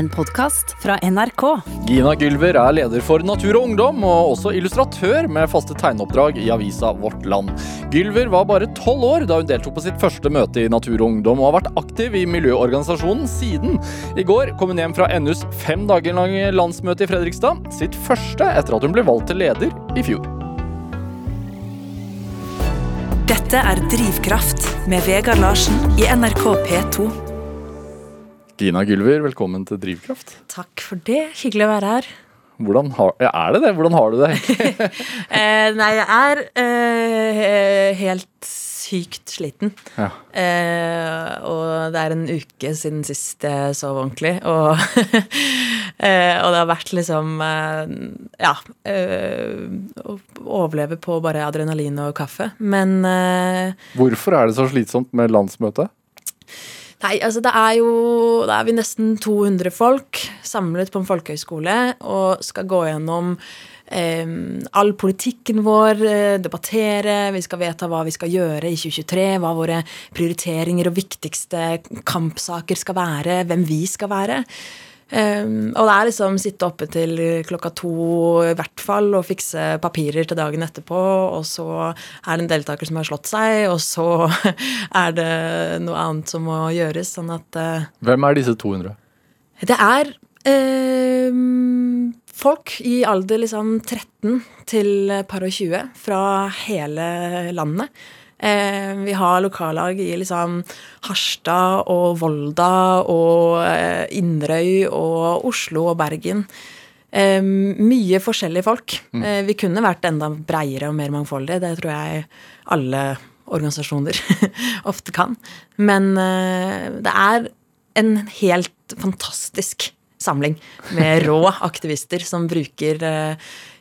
en podkast fra NRK. Gina Gylver er leder for Natur og Ungdom, og også illustratør med faste tegneoppdrag i avisa Vårt Land. Gylver var bare tolv år da hun deltok på sitt første møte i Natur og Ungdom, og har vært aktiv i miljøorganisasjonen siden. I går kom hun hjem fra NUs fem dager lange landsmøte i Fredrikstad, sitt første etter at hun ble valgt til leder i fjor. Dette er Drivkraft med Vegard Larsen i NRK P2. Gina Gylver, velkommen til Drivkraft. Takk for det. Hyggelig å være her. Hvordan har, ja, er det det? Hvordan har du det? Eh, nei, jeg er eh, helt sykt sliten. Ja. Eh, og det er en uke siden sist jeg sov ordentlig. Og, eh, og det har vært liksom eh, Ja. eh, å overleve på bare adrenalin og kaffe. Men Hvorfor er det så slitsomt med landsmøte? Nei, altså det er jo Da er vi nesten 200 folk samlet på en folkehøyskole og skal gå gjennom eh, all politikken vår, eh, debattere, vi skal vedta hva vi skal gjøre i 2023, hva våre prioriteringer og viktigste kampsaker skal være, hvem vi skal være. Um, og det er liksom sitte oppe til klokka to i hvert fall og fikse papirer til dagen etterpå, og så er det en deltaker som har slått seg, og så er det noe annet som må gjøres, sånn at uh, Hvem er disse 200? Det er um, folk i alder liksom 13 til par og 20 fra hele landet. Eh, vi har lokallag i liksom Harstad og Volda og eh, Inderøy og Oslo og Bergen. Eh, mye forskjellige folk. Eh, vi kunne vært enda breiere og mer mangfoldige. Det tror jeg alle organisasjoner ofte kan. Men det er en helt fantastisk samling med rå aktivister som bruker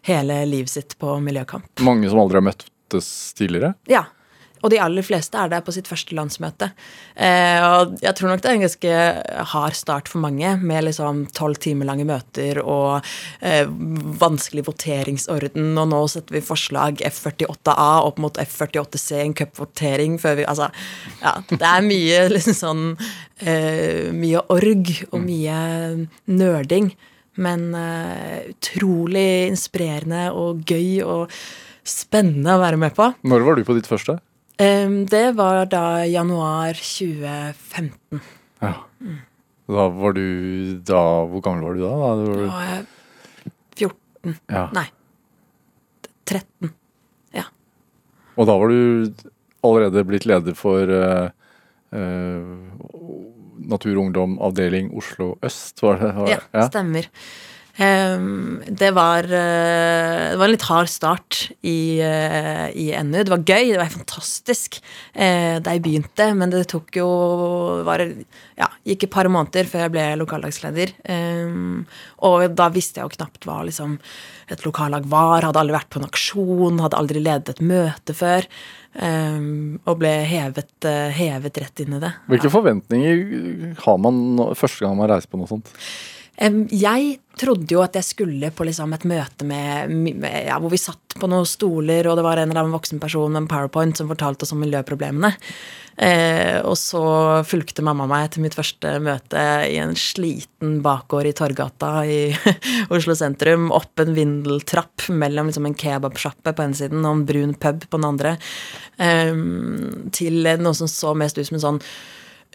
hele livet sitt på miljøkamp. Mange som aldri har møttes tidligere? Ja. Og de aller fleste er der på sitt første landsmøte. Eh, og jeg tror nok det er en ganske hard start for mange, med liksom tolv timer lange møter og eh, vanskelig voteringsorden. Og nå setter vi forslag F48A opp mot F48C i en cupvotering før vi Altså, ja. Det er mye liksom sånn eh, Mye org og mye nerding. Men eh, utrolig inspirerende og gøy og spennende å være med på. Når var du på ditt første? Det var da januar 2015. Ja. Da var du da Hvor gammel var du da? da var du, Da var jeg 14 ja. Nei. 13. Ja. Og da var du allerede blitt leder for uh, uh, Natur og Ungdom avdeling Oslo øst, var det? Var, Ja, stemmer. Um, det var uh, Det var en litt hard start i, uh, i NU. Det var gøy, det var fantastisk uh, da jeg begynte, men det tok jo var, ja, gikk et par måneder før jeg ble lokallagsleder. Um, og da visste jeg jo knapt hva liksom, et lokallag var. Hadde aldri vært på en aksjon, hadde aldri ledet et møte før. Um, og ble hevet, hevet rett inn i det. Hvilke forventninger har man første gang man reiser på noe sånt? Jeg trodde jo at jeg skulle på liksom et møte med, ja, hvor vi satt på noen stoler, og det var en eller annen voksen person med en powerpoint som fortalte oss om miljøproblemene. Eh, og så fulgte mamma meg til mitt første møte i en sliten bakgård i Torgata i Oslo sentrum. Opp en vindeltrapp mellom liksom en kebabsjappe på ene siden og en brun pub på den andre. Eh, til noe som så mest ut som en sånn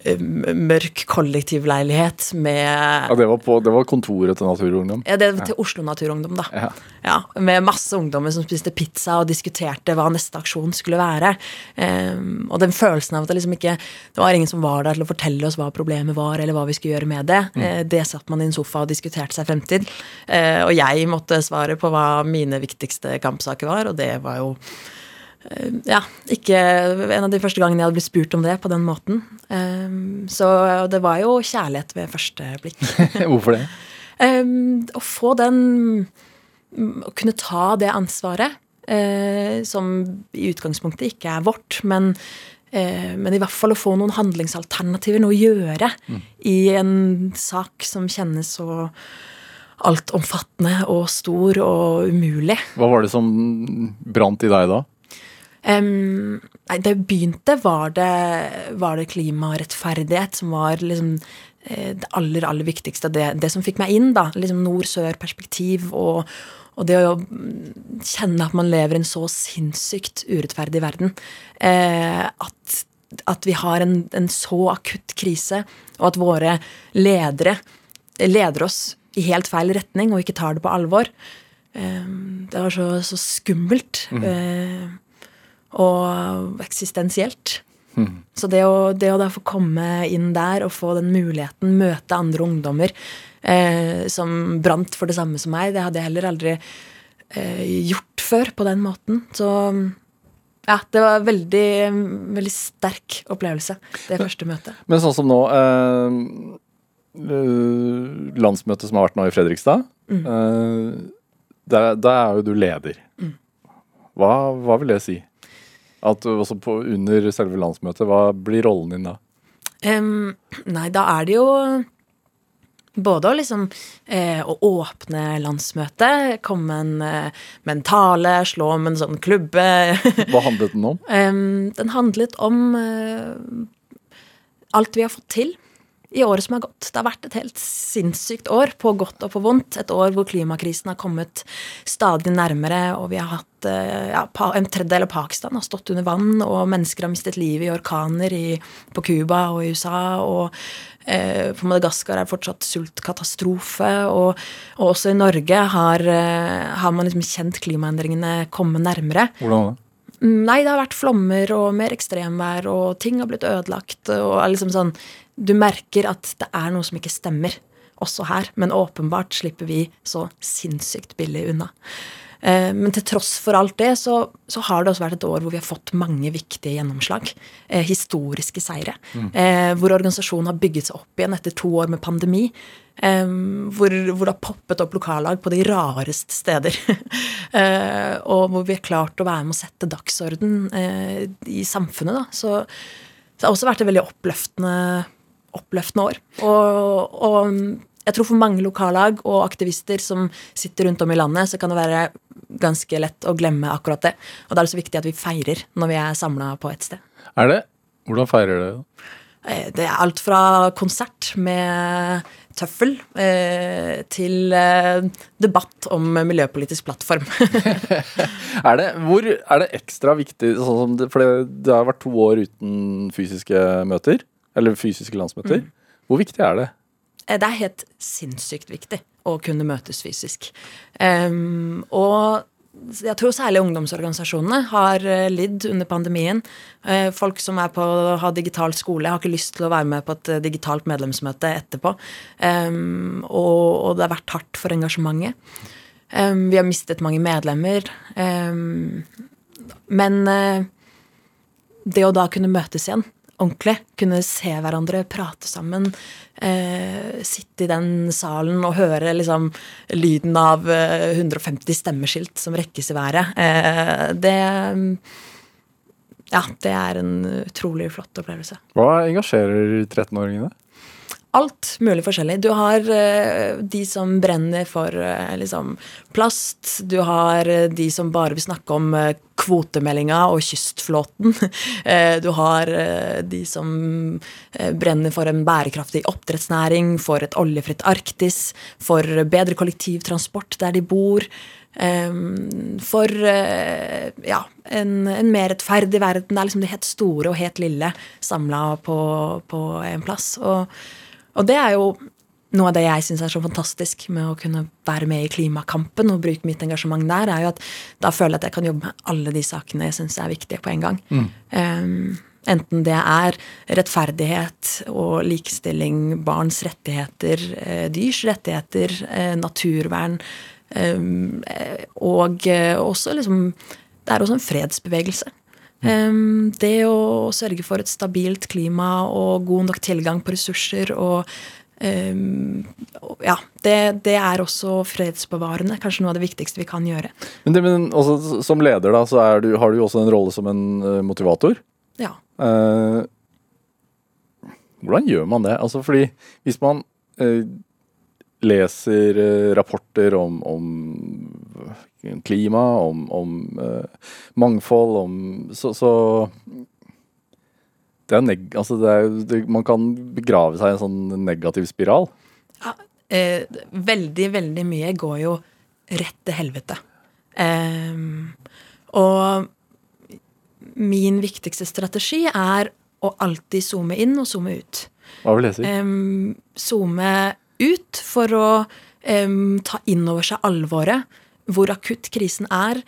mørk kollektivleilighet med Ja, det var, på, det var kontoret til Naturungdom? ja, det var til Oslo Naturungdom, da. Ja. Ja, med masse ungdommer som spiste pizza og diskuterte hva neste aksjon skulle være. Um, og den følelsen av at det liksom ikke Det var ingen som var der til å fortelle oss hva problemet var, eller hva vi skulle gjøre med det. Eh, det satt man i en sofa og diskuterte seg frem til. Eh, og jeg måtte svare på hva mine viktigste kampsaker var, og det var jo eh, ja, ikke en av de første gangene jeg hadde blitt spurt om det på den måten. Ehm, så det var jo kjærlighet ved første blikk. Hvorfor det? Um, å få den Å kunne ta det ansvaret, eh, som i utgangspunktet ikke er vårt, men, eh, men i hvert fall å få noen handlingsalternativer, noe å gjøre i en sak som kjennes så altomfattende og stor og umulig. Hva var det som brant i deg da? Em, nei, det begynte, var det, var det klimarettferdighet som var liksom eh, det aller, aller viktigste. Det, det som fikk meg inn, da. Liksom nord-sør-perspektiv og, og det å kjenne at man lever i en så sinnssykt urettferdig verden. Eh, at, at, vi har en, en, så akutt krise, og at våre ledere leder oss i helt feil retning og ikke tar det på alvor. Eh, det var så, så skummelt. Mm. Eh, og eksistensielt. Mm. Så det å, det å, få komme inn der og få den muligheten, møte andre ungdommer eh, som brant for det samme som meg, det hadde jeg heller aldri eh, gjort før på den måten. Så ja, det var en veldig, veldig sterk opplevelse, det første møtet. Men sånn som nå eh, eh Landsmøtet som har vært nå i Fredrikstad. Mm. Eh, da er jo du leder. Mm. Hva, hva vil det si? At også på, under selve landsmøtet, hva blir rollen din da? Um, nei, da er det jo både å liksom eh, å åpne landsmøtet, komme en, eh, med en tale, slå om en sånn klubbe. Hva handlet den om? Um, den handlet om eh, alt vi har fått til i året som har gått. Det har vært et helt sinnssykt år, på godt og på vondt. Et år hvor klimakrisen har kommet stadig nærmere, og vi har hatt eh, ja, En tredjedel av Pakistan har stått under vann, og mennesker har mistet livet i orkaner i, på Cuba og i USA. og eh, på Madagaskar er det fortsatt sultkatastrofe. Og, og, også i Norge har, eh, har man liksom kjent klimaendringene komme nærmere. Hvordan da? Nei, det har vært flommer og mer ekstremvær, og ting har blitt ødelagt. og liksom sånn du merker at det er noe som ikke stemmer, også her. Men åpenbart slipper vi så sinnssykt billig unna. Eh, men til tross for alt det, så, så, har det også vært et år hvor vi har fått mange viktige gjennomslag. Eh, historiske seire. Mm. Eh, hvor organisasjonen har bygget seg opp igjen etter to år med pandemi. Eh, hvor, hvor, det har poppet opp lokallag på de rareste steder. Eh, og hvor vi har klart å være med å sette dagsorden eh, i samfunnet. Da. Så, så det har også vært et veldig oppløftende oppløftende år. Og, og, jeg tror for mange lokallag og aktivister som sitter rundt om i landet, så kan det være ganske lett å glemme akkurat det. Og da er det så viktig at vi feirer når vi er samla på et sted. Er det? Hvordan feirer dere det? Eh, det er alt fra konsert med tøffel eh, til eh, debatt om miljøpolitisk plattform. er, det, hvor, er det ekstra viktig, sånn det, for det, det har vært to år uten fysiske møter? Eller fysiske landsmøter. Mm. Hvor viktig er det? Eh, det er helt sinnssykt viktig å kunne møtes fysisk. Um, og jeg tror særlig ungdomsorganisasjonene har uh, lidd under pandemien. Uh, folk som er på å ha digital skole, har ikke lyst til å være med på et uh, digitalt medlemsmøte etterpå. Um, og, og, det har vært hardt for engasjementet. Um, vi har mistet mange medlemmer. men det å da kunne møtes igjen ordentlig. Kunne se hverandre, prate sammen. Eh, sitte i den salen og høre liksom lyden av eh, 150 stemmeskilt som rekkes i været. Eh, det Ja, det er en utrolig flott opplevelse. Hva engasjerer 13-åringene? Alt mulig forskjellig. Du har uh, de som brenner for uh, liksom plast. Du har uh, de som bare vil snakke om kvotemeldinga og kystflåten. du har de som brenner for en bærekraftig oppdrettsnæring, for et oljefritt Arktis, for bedre kollektivtransport der de bor. For ja, en, en, mer rettferdig verden. Det er liksom det helt store og helt lille samla på, på en plass. Og og det er jo noe av det jeg syns er så fantastisk med å kunne være med i klimakampen og bruke mitt engasjement der, er jo at da føler jeg at jeg kan jobbe med alle de sakene jeg syns er viktige på en gang. Mm. Um, enten det er rettferdighet og likestilling, barns rettigheter, eh, dyrs rettigheter, eh, naturvern um, og også liksom Det er også en fredsbevegelse. Um, det å sørge for et stabilt klima og god nok tilgang på ressurser og um, Ja, det, det, er også fredsbevarende. Kanskje noe av det viktigste vi kan gjøre. Men, det, men også, Som leder da, så du, har du jo også en rolle som en uh, motivator. Ja. Uh, hvordan gjør man det? Altså fordi hvis man uh, leser rapporter om, om klima, om, om uh, mangfold, om så, så, det er neg altså det er, det, man kan begrave seg i en sånn negativ spiral. Ja, eh, veldig, veldig mye går jo rett til helvete. Eh, og min viktigste strategi er å alltid zoome inn og zoome ut. Hva vil det si? Um, zoome ut for å um, ta inn over seg alvoret, hvor akutt krisen er,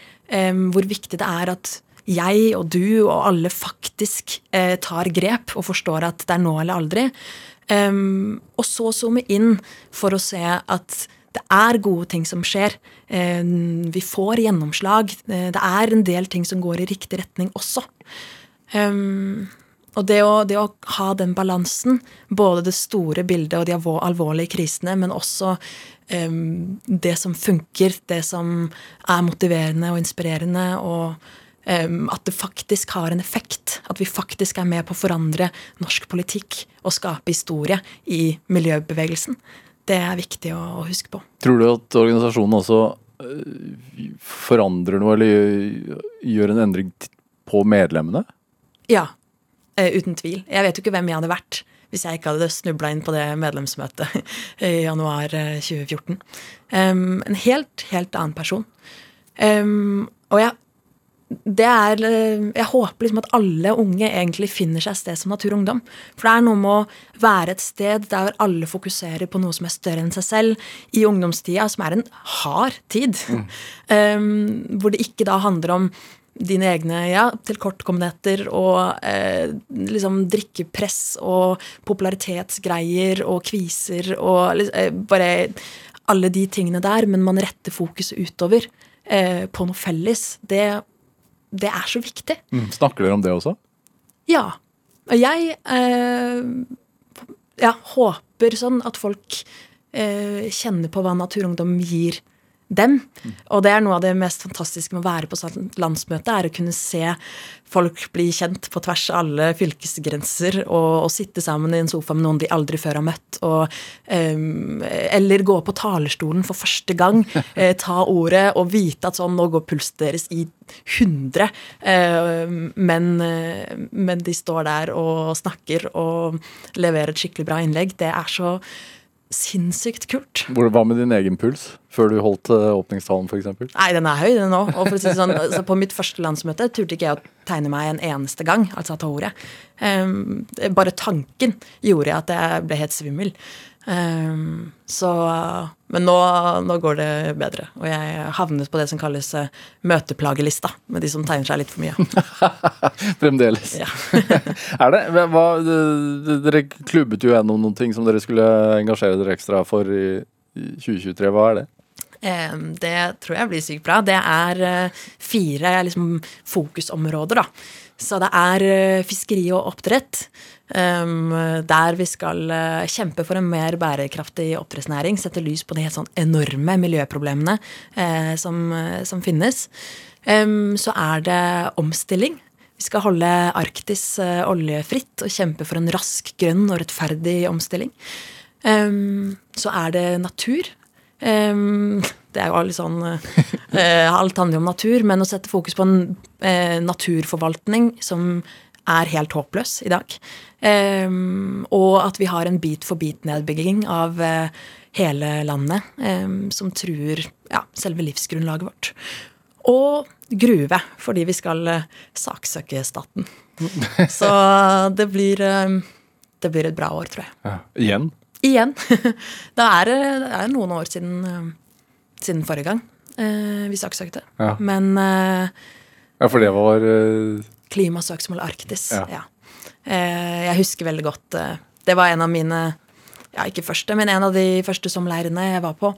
hvor viktig det er at jeg og du og alle faktisk uh, tar grep og forstår at det er nå eller aldri. Og så zoome inn for å se at det er gode ting som skjer. Vi får gjennomslag. Uh, det er en del ting som går i riktig retning også. Um, og det å, det å, ha den balansen, både det store bildet og de alvorlige krisene, men også um, det som funker, det som er motiverende og inspirerende, og um, at det faktisk har en effekt. At vi faktisk er med på å forandre norsk politikk og skape historie i miljøbevegelsen. Det er viktig å, å huske på. Tror du at organisasjonen også uh, forandrer noe, eller gjør, en endring på medlemmene? Ja, uten tvil. Jeg vet jo ikke hvem jeg hadde vært hvis jeg ikke hadde snubla inn på det medlemsmøtet i januar 2014. Um, en helt, helt annen person. Um, og jeg det er Jeg håper liksom at alle unge egentlig finner seg et sted som Naturungdom. For det er noe med å være et sted der alle fokuserer på noe som er større enn seg selv, i ungdomstida, som er en hard tid. Mm. Um, hvor det ikke da handler om dine egne ja, tilkortkommenheter og eh, liksom drikkepress og popularitetsgreier og kviser og eh, bare alle de tingene der, men man retter fokuset utover eh, på noe felles. Det, det, er så viktig. Mm. Snakker dere om det også? Ja. Og jeg eh, ja, håper sånn at folk eh, kjenner på hva Naturungdom gir dem. Og det er noe av det mest fantastiske med å være på sånt landsmøte, er å kunne se folk bli kjent på tvers av alle fylkesgrenser, og, og sitte sammen i en sofa med noen de aldri før har møtt, og, um, eller gå på talerstolen for første gang, eh, ta ordet og vite at sånn, nå går pulsen deres i 100, eh, men, eh, men de står der og snakker og leverer et skikkelig bra innlegg. Det er så sinnssykt kult. Hva med din egen puls før du holdt eh, åpningstalen f.eks.? Nei, den er høy, den òg. Og for å si sånn, så på mitt første landsmøte turte ikke jeg å tegne meg en eneste gang, altså ta ordet. Um, bare tanken gjorde at jeg ble helt svimmel. Um, så Men nå, nå, går det bedre. Og jeg havnet på det som kalles uh, møteplagelista, med de som tegner seg litt for mye. Fremdeles. er det? Hva, dere klubbet jo gjennom noen ting som dere skulle engasjere dere ekstra for i, i 2023. Hva er det? Um, det tror jeg blir sykt bra. Det er uh, fire liksom, fokusområder, da. Så det er uh, fiskeri og oppdrett. Um, der vi skal uh, kjempe for en mer bærekraftig oppdrettsnæring. Sette lys på de helt sånn enorme miljøproblemene uh, som, som, finnes. Um, så er det omstilling. Vi skal holde Arktis oljefritt og kjempe for en rask, grønn og rettferdig omstilling. Um, så er det natur. Det er jo litt sånn Alt handler om natur, men å sette fokus på en naturforvaltning som er helt håpløs i dag. Og at vi har en bit-for-bit-nedbygging av uh, hele landet som truer ja, selve livsgrunnlaget vårt. Og gruve, fordi vi skal saksøke staten. Så det blir, det blir et bra år, tror jeg. Ja. Igjen? Igjen. det, er, det er noen år siden, siden forrige gang vi saksøkte. Ja. Men Ja, for det var Klimasøksmål Arktis. Ja. ja. Eh, jeg husker veldig godt eh, Det var en av mine Ja, ikke første, men en av de første sommerleirene jeg var på.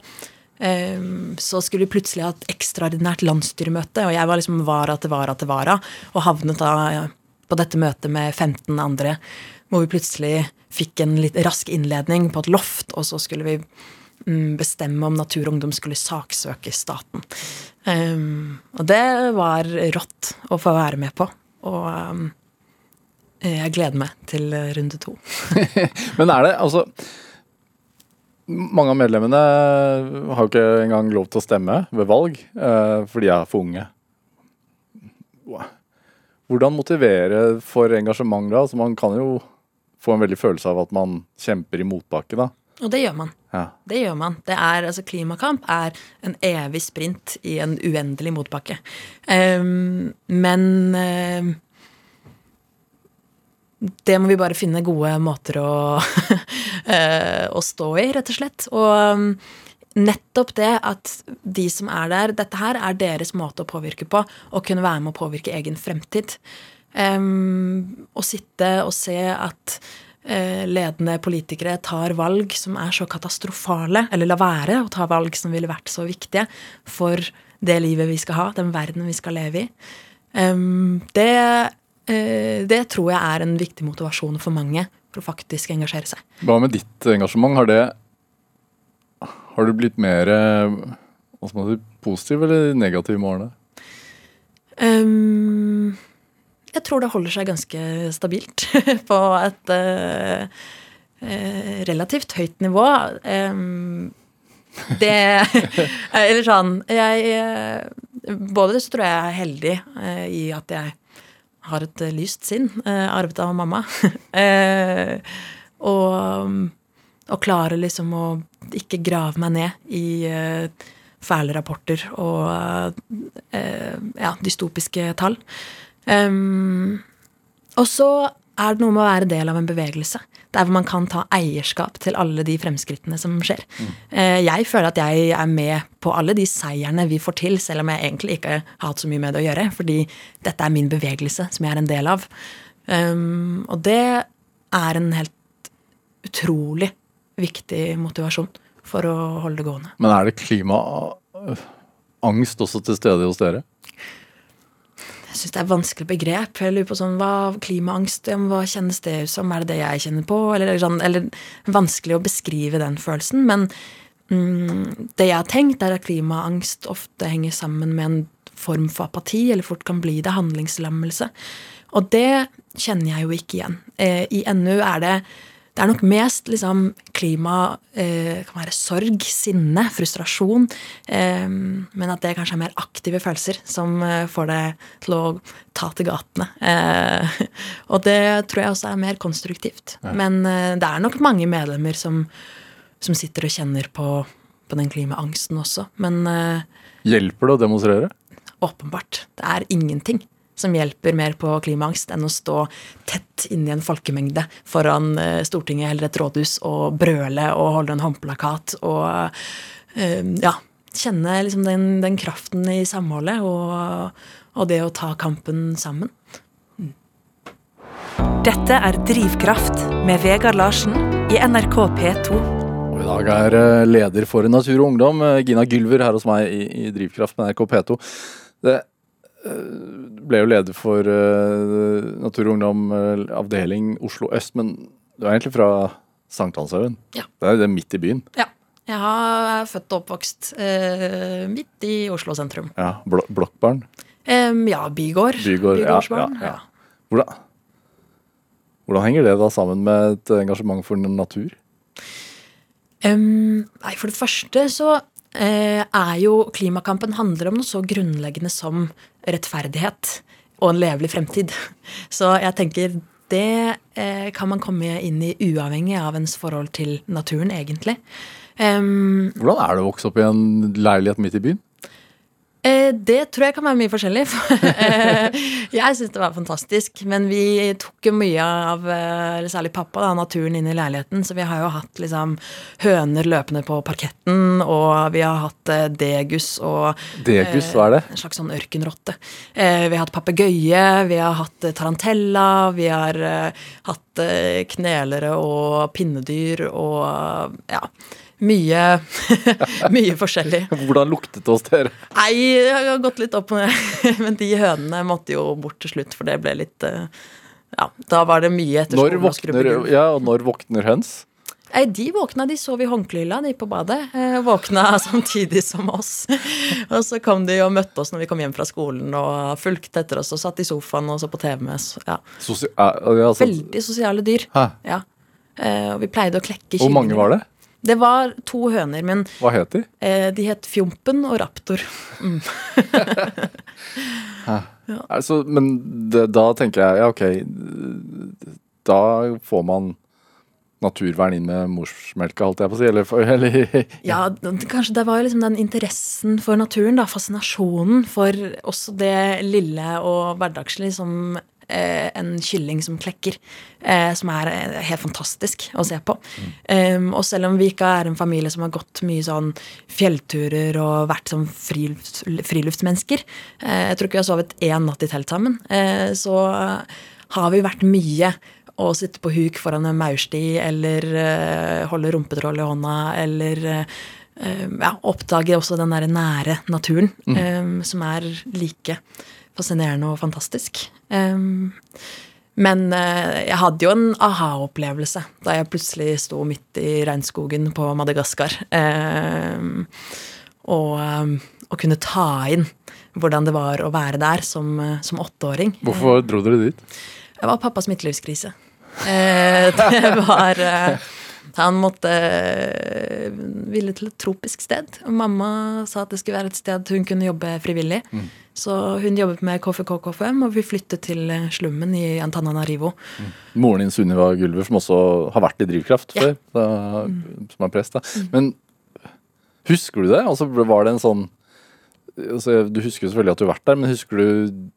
Eh, så skulle vi plutselig ha et ekstraordinært landsstyremøte, og jeg var liksom vara til vara til vara, og havnet da på dette møtet med 15 andre, hvor vi plutselig fikk en litt rask innledning på et loft, og så skulle vi bestemme om Natur og Ungdom skulle saksøke staten. Um, og det var rått å få være med på. Og um, jeg gleder meg til runde to. Men er det altså Mange av medlemmene har jo ikke engang lov til å stemme ved valg, uh, for de er for unge. Hvordan motivere for engasjement da? Altså, man kan jo få en veldig følelse av at man kjemper i motbakke, da. Og det gjør man. Ja. Det gjør man. Det er, altså, klimakamp er en evig sprint i en uendelig motbakke. Um, men ehm, det må vi bare finne gode måter å, eh, å stå i, rett og slett. Og um, nettopp det at de som er der Dette her er deres måte å påvirke på. Å kunne være med å påvirke egen fremtid. Um, å sitte og se at ledende politikere tar valg som er så katastrofale, eller la være å ta valg som ville vært så viktige for det livet vi skal ha, den verden vi skal leve i. Det, eh, det tror jeg er en viktig motivasjon for mange for å faktisk engasjere seg. Hva med ditt engasjement? Har det Har du blitt mer eh, positiv eller negativ med årene? Um, jeg tror det holder seg ganske stabilt på et uh, uh, relativt høyt nivå. Um, det Eller sånn Jeg uh, Både så tror jeg jeg er heldig i at jeg har et lyst sinn, arvet av mamma. og, og klarer liksom å ikke grave meg ned i fæle rapporter og ja, dystopiske tall. Um, og så er det noe med å være del av en bevegelse. Der hvor man kan ta eierskap til alle de fremskrittene som skjer. Mm. Uh, jeg føler at jeg er med på alle de seierne vi får til, selv om jeg egentlig ikke har hatt så mye med det å gjøre. Fordi dette er min bevegelse, som jeg er en del av. Um, og det er en helt utrolig viktig motivasjon for å holde det gående. Men er det klimaangst også til stede hos dere? Jeg syns det er vanskelig begrep. Jeg lurer på sånn, hva Klimaangst, hva kjennes det ut som? Er det det jeg kjenner på? Eller, eller, eller vanskelig å beskrive den følelsen. Men mm, det jeg har tenkt, er at klimaangst ofte henger sammen med en form for apati, eller fort kan bli det handlingslammelse. Og det kjenner jeg jo ikke igjen. Eh, I NU er det det er nok mest liksom, klima eh, kan være sorg, sinne, frustrasjon. Eh, men at det kanskje er mer aktive følelser som eh, får det til å ta til gatene. Eh, og det tror jeg også er mer konstruktivt. Ja. Men eh, det er nok mange medlemmer som, som sitter og kjenner på, på den klimaangsten også. Men eh, Hjelper det å demonstrere? Åpenbart. Det er ingenting som hjelper mer på klimaangst enn å stå tett inni en folkemengde foran eh, Stortinget eller et rådhus og brøle og holde en håndplakat og uh, ja, kjenne liksom den, den, kraften i samholdet og, og, det å ta kampen sammen. Mm. Dette er Drivkraft med Vegard Larsen i NRK P2. I dag er eh, leder for Natur og Ungdom, Gina Gylver, her hos meg i, i Drivkraft med NRK P2. Det ble jo leder for uh, Natur og Ungdom uh, avdeling Oslo øst, men du er egentlig fra Sankthanshaugen? Ja. Det er det midt i byen? Ja. Jeg er født og oppvokst uh, midt i Oslo sentrum. Ja, Bl Blokkbarn? Um, ja, bygård. bygård Bygårdsbarn. Ja, ja, hvordan, hvordan, henger det da sammen med et engasjement for natur? Um, nei, For det første så Eh, er jo Klimakampen handler om noe så grunnleggende som rettferdighet og en levelig fremtid. Så jeg tenker det eh, kan man komme inn i uavhengig av ens forhold til naturen, egentlig. Um, Hvordan er det å vokse opp i en leilighet midt i byen? Eh, det tror jeg kan være mye forskjellig. Eh, jeg syns det var fantastisk. Men vi tok jo mye av, eh, eller særlig pappa, da, naturen inn i leiligheten. Så vi har jo hatt liksom høner løpende på parketten, og vi har hatt degus og Degus, hva er det? En slags sånn ørkenrotte. Vi har hatt papegøye, vi har hatt tarantella, vi har hatt knelere og pinnedyr og ja mye, mye forskjellig. Hvordan luktet det hos dere? Nei, det har gått litt opp med Men de hønene måtte jo bort til slutt, for det ble litt eh, Ja, da var det mye etter når våkner, Ja, og når våkner høns? Nei, De våkna, de sov i håndklehylla de på badet. Eh, våkna samtidig som oss. Og så kom de og møtte oss når vi kom hjem fra skolen og fulgte etter oss og satt i sofaen og så på TV med oss. Ja. Sosia altså... Veldig sosiale dyr. Hæ? Ja. Eh, og vi pleide å klekke kyllingene. Hvor mange var det? Det var to høner, men Hva het de? eh, de het Fjompen og Raptor. Altså, men det, da tenker jeg, ja ok, da får man naturvern inn med morsmelka, holdt jeg på å si, eller, eller Ja, ja, kanskje det var jo liksom den interessen for naturen, da, fascinasjonen for også det lille og hverdagslige som en kylling som klekker, eh, som er eh, helt fantastisk å se på. Um, og selv om vi ikke er en familie som har gått mye sånn fjellturer og vært sånn frilufts, friluftsmennesker, eh, jeg tror ikke vi har sovet én natt i telt sammen, eh, så har vi vært mye å sitte på huk foran en maursti eller eh, holde rumpetroll i hånda eller eh, ja, oppdage også den der nære naturen, eh, som er like fascinerende og fantastisk. Um, men uh, jeg hadde jo en aha-opplevelse da jeg plutselig sto midt i regnskogen på Madagaskar. Um, og, um, og kunne ta inn hvordan det var å være der som, eh, som åtteåring. Hvorfor dro dere dit? Det var pappas midtlivskrise. Uh, det var eh, Han måtte eh, ville til et tropisk sted. Og mamma sa at det skulle være et sted hun kunne jobbe frivillig. Så hun jobbet med KFK-KFM, og vi flyttet til eh, slummen i Antananarivo. Moren din Sunniva Gulver, som også har vært i Drivkraft Ja. før, da, som er prest. da. Men husker du det? Altså, var det en sånn altså, Du husker selvfølgelig at du har vært der, men husker du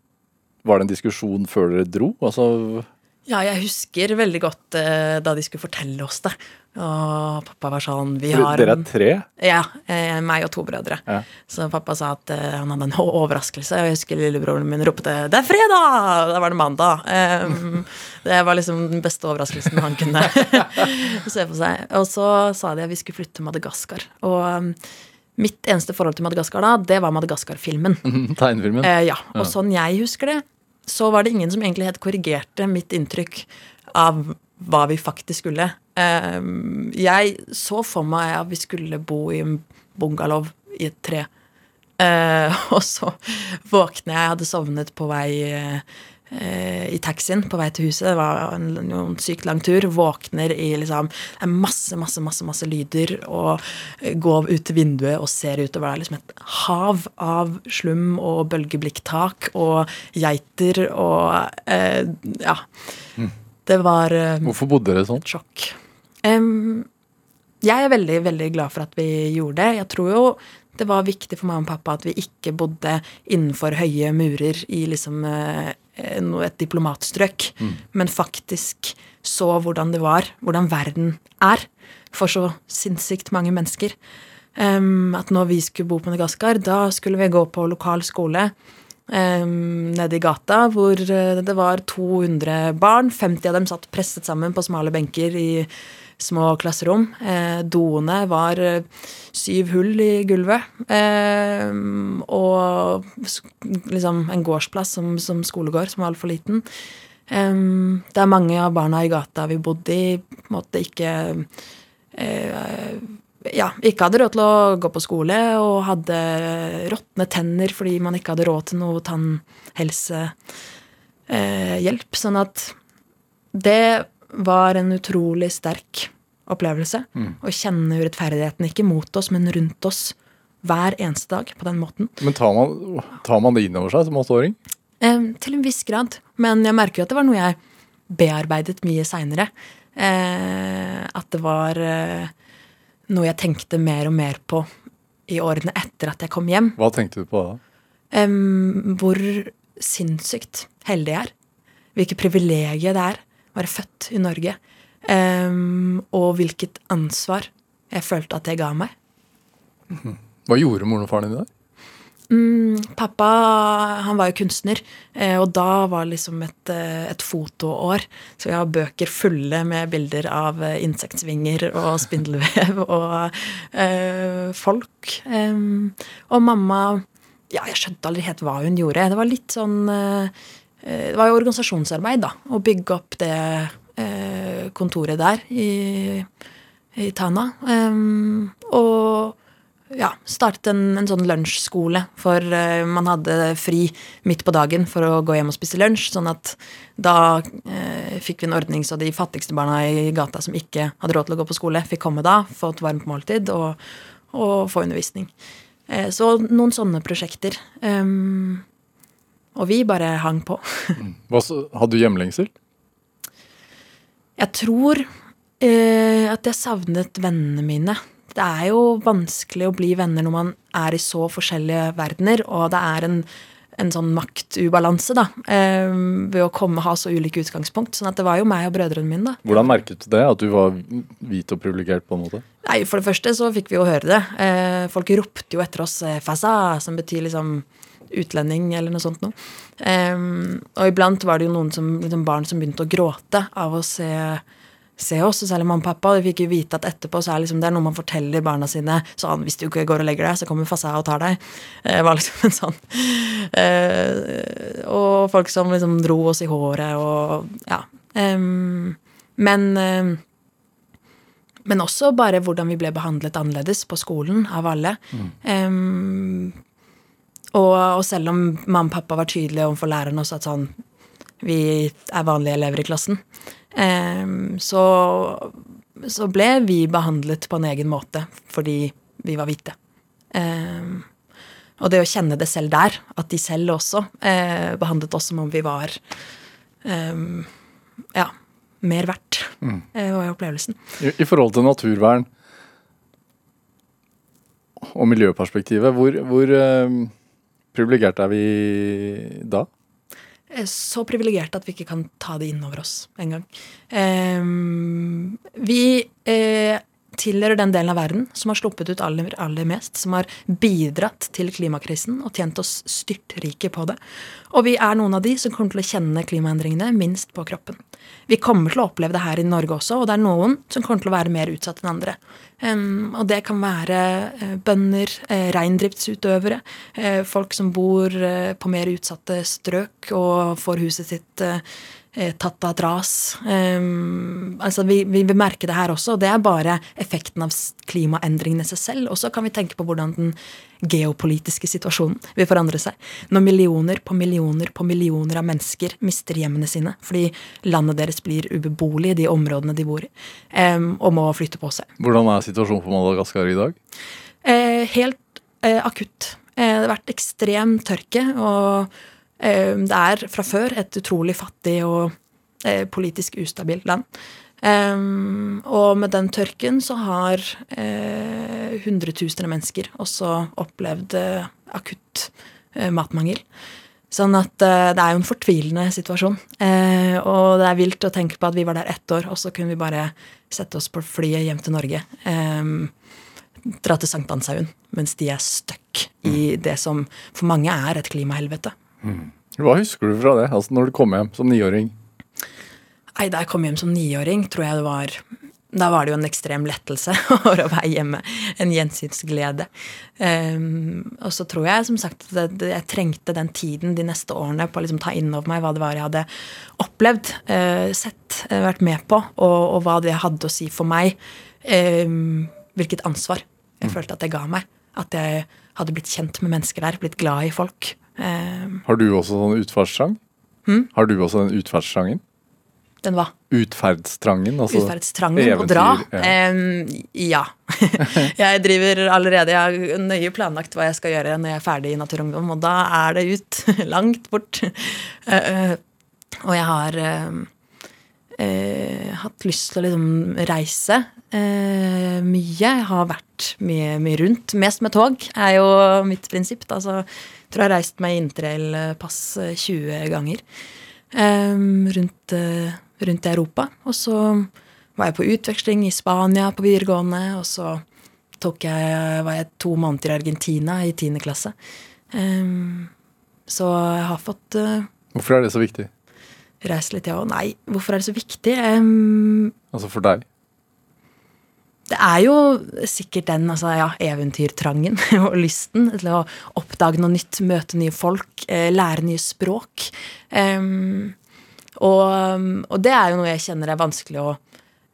Var det en diskusjon før dere dro? Altså, Ja, jeg husker veldig godt eh, da de skulle fortelle oss det. Og pappa var sånn Vi har dere er tre? Ja, eh, meg og to brødre. Ja. Så pappa sa at eh, han hadde en overraskelse. Og jeg husker lillebroren min ropte 'Det er fredag!' Da var det mandag. Det var liksom den beste overraskelsen han kunne se for seg. Og så sa de at vi skulle flytte til Madagaskar. Og mitt eneste forhold til Madagaskar da, det var Madagaskar-filmen. Tegnefilmen? Eh, ja, og sånn jeg husker det, så var det ingen som egentlig helt korrigerte mitt inntrykk av hva vi faktisk skulle. Eh, jeg så for meg at vi skulle bo i en bungalow i et tre. Eh, og så våkner jeg, jeg hadde sovnet på vei eh, i taxien på vei til huset. Det var en, en sykt lang tur. Våkner i liksom masse, masse, masse masse lyder. Og eh, går ut til vinduet og ser utover. Det er liksom et hav av slum og bølgeblikktak og geiter og eh, Ja. Det var eh, Hvorfor bodde dere sånn? sjokk. Um, jeg er veldig, veldig glad for at vi gjorde det. Jeg tror jo det var viktig for mamma og pappa at vi ikke bodde innenfor høye murer i liksom eh, et diplomatstrøk, men faktisk så hvordan det var, hvordan verden er for så sinnssykt mange mennesker. Um, at når vi skulle bo på Madagaskar, da skulle vi gå på lokal skole um, nede i gata, hvor eh, det var 200 barn. 50 av dem satt presset sammen på smale benker i små klasserom. Eh, doene var eh, syv hull i gulvet. Eh, og liksom en gårdsplass som, som skolegård, som var altfor liten. Eh, er mange av barna i gata vi bodde i, på en måte ikke eh, ja, ikke hadde råd til å gå på skole og hadde råtne tenner fordi man ikke hadde råd til noe tannhelsehjelp. Eh, sånn at det var en utrolig sterk opplevelse å kjenne urettferdigheten ikke mot oss, men rundt oss hver eneste dag på den måten. Men tar man, tar man det inn over seg som åtteåring? Eh, til en viss grad. Men jeg merker jo at det var noe jeg bearbeidet mye seinere. Eh, at det var eh, noe jeg tenkte mer og mer på i årene etter at jeg kom hjem. Hva tenkte du på da? Hvor sinnssykt heldig jeg er. Hvilket privilegium det er være født i Norge. Um, og hvilket ansvar jeg følte at det ga meg. Hva gjorde moren og faren din der? Mm, pappa han var jo kunstner, eh, og da var liksom et, eh, et fotoår. Så vi har bøker fulle med bilder av insektsvinger insektvinger og spindelvev og øh, folk. Um, og mamma Ja, jeg skjønte aldri helt hva hun gjorde. Det var litt sånn eh, eh, Det var jo organisasjonsarbeid, da. Å bygge opp det eh, kontoret der i, i Tana. Og ja, startet en, en sånn lunsjskole. For eh, man hadde fri midt på dagen for å gå hjem og spise lunsj. Sånn at da eh, fikk vi en ordning så de fattigste barna i gata som ikke hadde råd til å gå på skole, fikk komme da, få et varmt måltid og, og få undervisning. Eh, så noen sånne prosjekter. Og vi bare hang på. Hva så, hadde du hjemlengsel? Jeg tror eh, at jeg savnet vennene mine. Det er jo vanskelig å bli venner når man er i så forskjellige verdener, og det er en, en sånn maktubalanse, da, eh, ved å komme ha så ulike utgangspunkt. Sånn at det var jo meg og brødrene mine, da. Hvordan merket du det? At du var hvit og privilegert på en måte? Nei, For det første så fikk vi jo høre det. Eh, folk ropte jo etter oss 'faza', 'fasa', som betyr liksom utlending eller noe sånt noe. Um, og iblant var det jo noen som, liksom barn som begynte å gråte av å se, se oss, og særlig mamma og pappa. Og vi fikk jo vite at etterpå så er liksom, det er noe man forteller barna sine sånn Hvis du ikke går og legger deg, så kommer Fassa og tar deg. Det var liksom en sånn uh, Og folk som liksom dro oss i håret og ja. Um, men uh, men også bare hvordan vi ble behandlet annerledes på skolen av alle. Mm. Um, og, og, selv om mamma og pappa var tydelige overfor læreren også at sånn Vi er vanlige elever i klassen. Um, så, så, ble vi behandlet på en egen måte fordi vi var hvite. Um, og det å kjenne det selv der, at de selv også eh, behandlet oss som om vi var um, ja, mer verdt, mm. uh, var opplevelsen. I, I forhold til naturvern og miljøperspektivet, hvor, hvor uh privilegert er vi da? Eh, så privilegerte at vi ikke kan ta det inn over oss engang. Um, vi eh, tilhører den delen av verden som har sluppet ut aller, aller mest, som har bidratt til klimakrisen og tjent oss styrtrike på det. Og vi er noen av de som kommer til å kjenne klimaendringene minst på kroppen. Vi kommer til å oppleve det her i Norge også, og det er noen som kommer til å være mer utsatt enn andre. Og det kan være uh, bønder, uh, reindriftsutøvere, uh, folk som bor på mer utsatte strøk og får huset sitt Eh, tatt ras. Um, altså vi, vi, vil merke det her også, og det er bare effekten av klimaendringene i seg selv. Og så kan vi tenke på hvordan den geopolitiske situasjonen vil forandre seg. Når millioner på millioner på millioner av mennesker mister hjemmene sine fordi landet deres blir ubeboelig i de områdene de bor i, um, og må flytte på seg. Hvordan er situasjonen på Madagaskar i dag? Uh, helt uh, akutt. Uh, det har vært ekstrem tørke. og Eh, det er fra før et utrolig fattig og eh, politisk ustabilt land. Um, og med den tørken så har uh, hundretusener av mennesker også opplevd uh, akutt matmangel. Sånn at det er jo en fortvilende situasjon. og det er vilt å tenke på at vi var der ett år, og så kunne vi bare sette oss på flyet hjem til Norge. Um, dra til Sankthanshaugen mens de er stuck i det som for mange er et klimahelvete. Mm. Hva husker du fra det, altså når du kom hjem som niåring? Nei, Da jeg kom hjem som niåring, tror jeg det var da var det jo en ekstrem lettelse å være hjemme. En gjensynsglede. Um, og så tror jeg som sagt at jeg trengte den tiden de neste årene på å liksom ta inn over meg hva det var jeg hadde opplevd, uh, sett, uh, vært med på, og, og, hva det hadde å si for meg. Um, hvilket ansvar jeg mm. følte at det ga meg. At jeg hadde blitt kjent med mennesker der, blitt glad i folk. Um, Har du også sånn utferdstrang? Hmm? Har du også den utferdstrangen? Den hva? Utferdstrangen. Altså Utferdstrangen å dra? Ja. Um, ja. jeg driver allerede Jeg har nøye planlagt hva jeg skal gjøre når jeg er ferdig i Naturungdom, og da er det ut. Langt bort. Uh, uh, og jeg har uh, hatt lyst til å liksom reise mye. Jeg har vært mye, mye rundt. Mest med tog er jo mitt prinsipp. Jeg tror jeg har reist meg interrailpass 20 eh, ganger eh, rundt, uh, rundt, Europa. Og så var jeg på utveksling i Spania på videregående, og så jeg, var jeg to måneder i Argentina i tiende klasse. Um, så jeg har fått Hvorfor er det så viktig? Reist litt, ja. Nei, hvorfor er det så viktig? Um, altså for deg? Det er jo sikkert den altså, ja, eventyrtrangen og lysten til å oppdage noe nytt, møte nye folk, eh, lære nye språk. Um, og, og, det er jo noe jeg kjenner er vanskelig å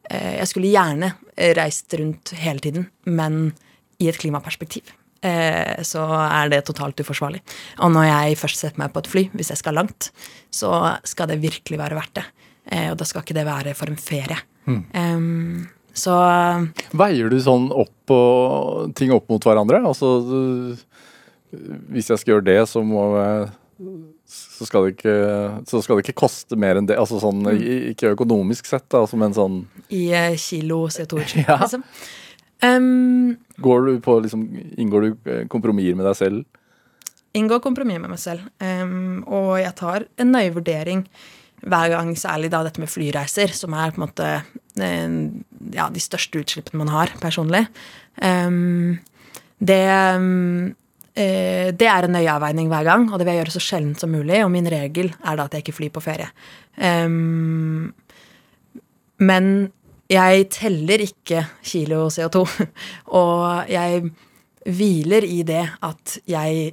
eh, Jeg skulle gjerne reist rundt hele tiden, men i et klimaperspektiv så er det totalt uforsvarlig. Og når jeg først setter meg på et fly, hvis jeg skal langt, så skal det virkelig være verdt det. Eh, og da skal ikke det være for en ferie. Mm. Um, så Veier du sånn opp og ting opp mot hverandre? Altså hvis jeg skal gjøre det, så må jeg så skal, det ikke, så skal det ikke koste mer enn det. Altså sånn, mm. Ikke økonomisk sett, da, men sånn I uh, kilo CO2-utslipp, ja. liksom. Um, Går du på, liksom, inngår du eh, kompromisser med deg selv? Inngår kompromiss med meg selv. Um, og jeg tar en nøye vurdering hver gang, særlig da dette med flyreiser, som er på en måte ja, de største utslippene man har personlig. Um, det um, det er en nøye avveining hver gang, og det vil jeg gjøre så sjelden som mulig. Og min regel er da at jeg ikke flyr på ferie. Um, men jeg teller ikke kilo CO2. Og jeg hviler i det at jeg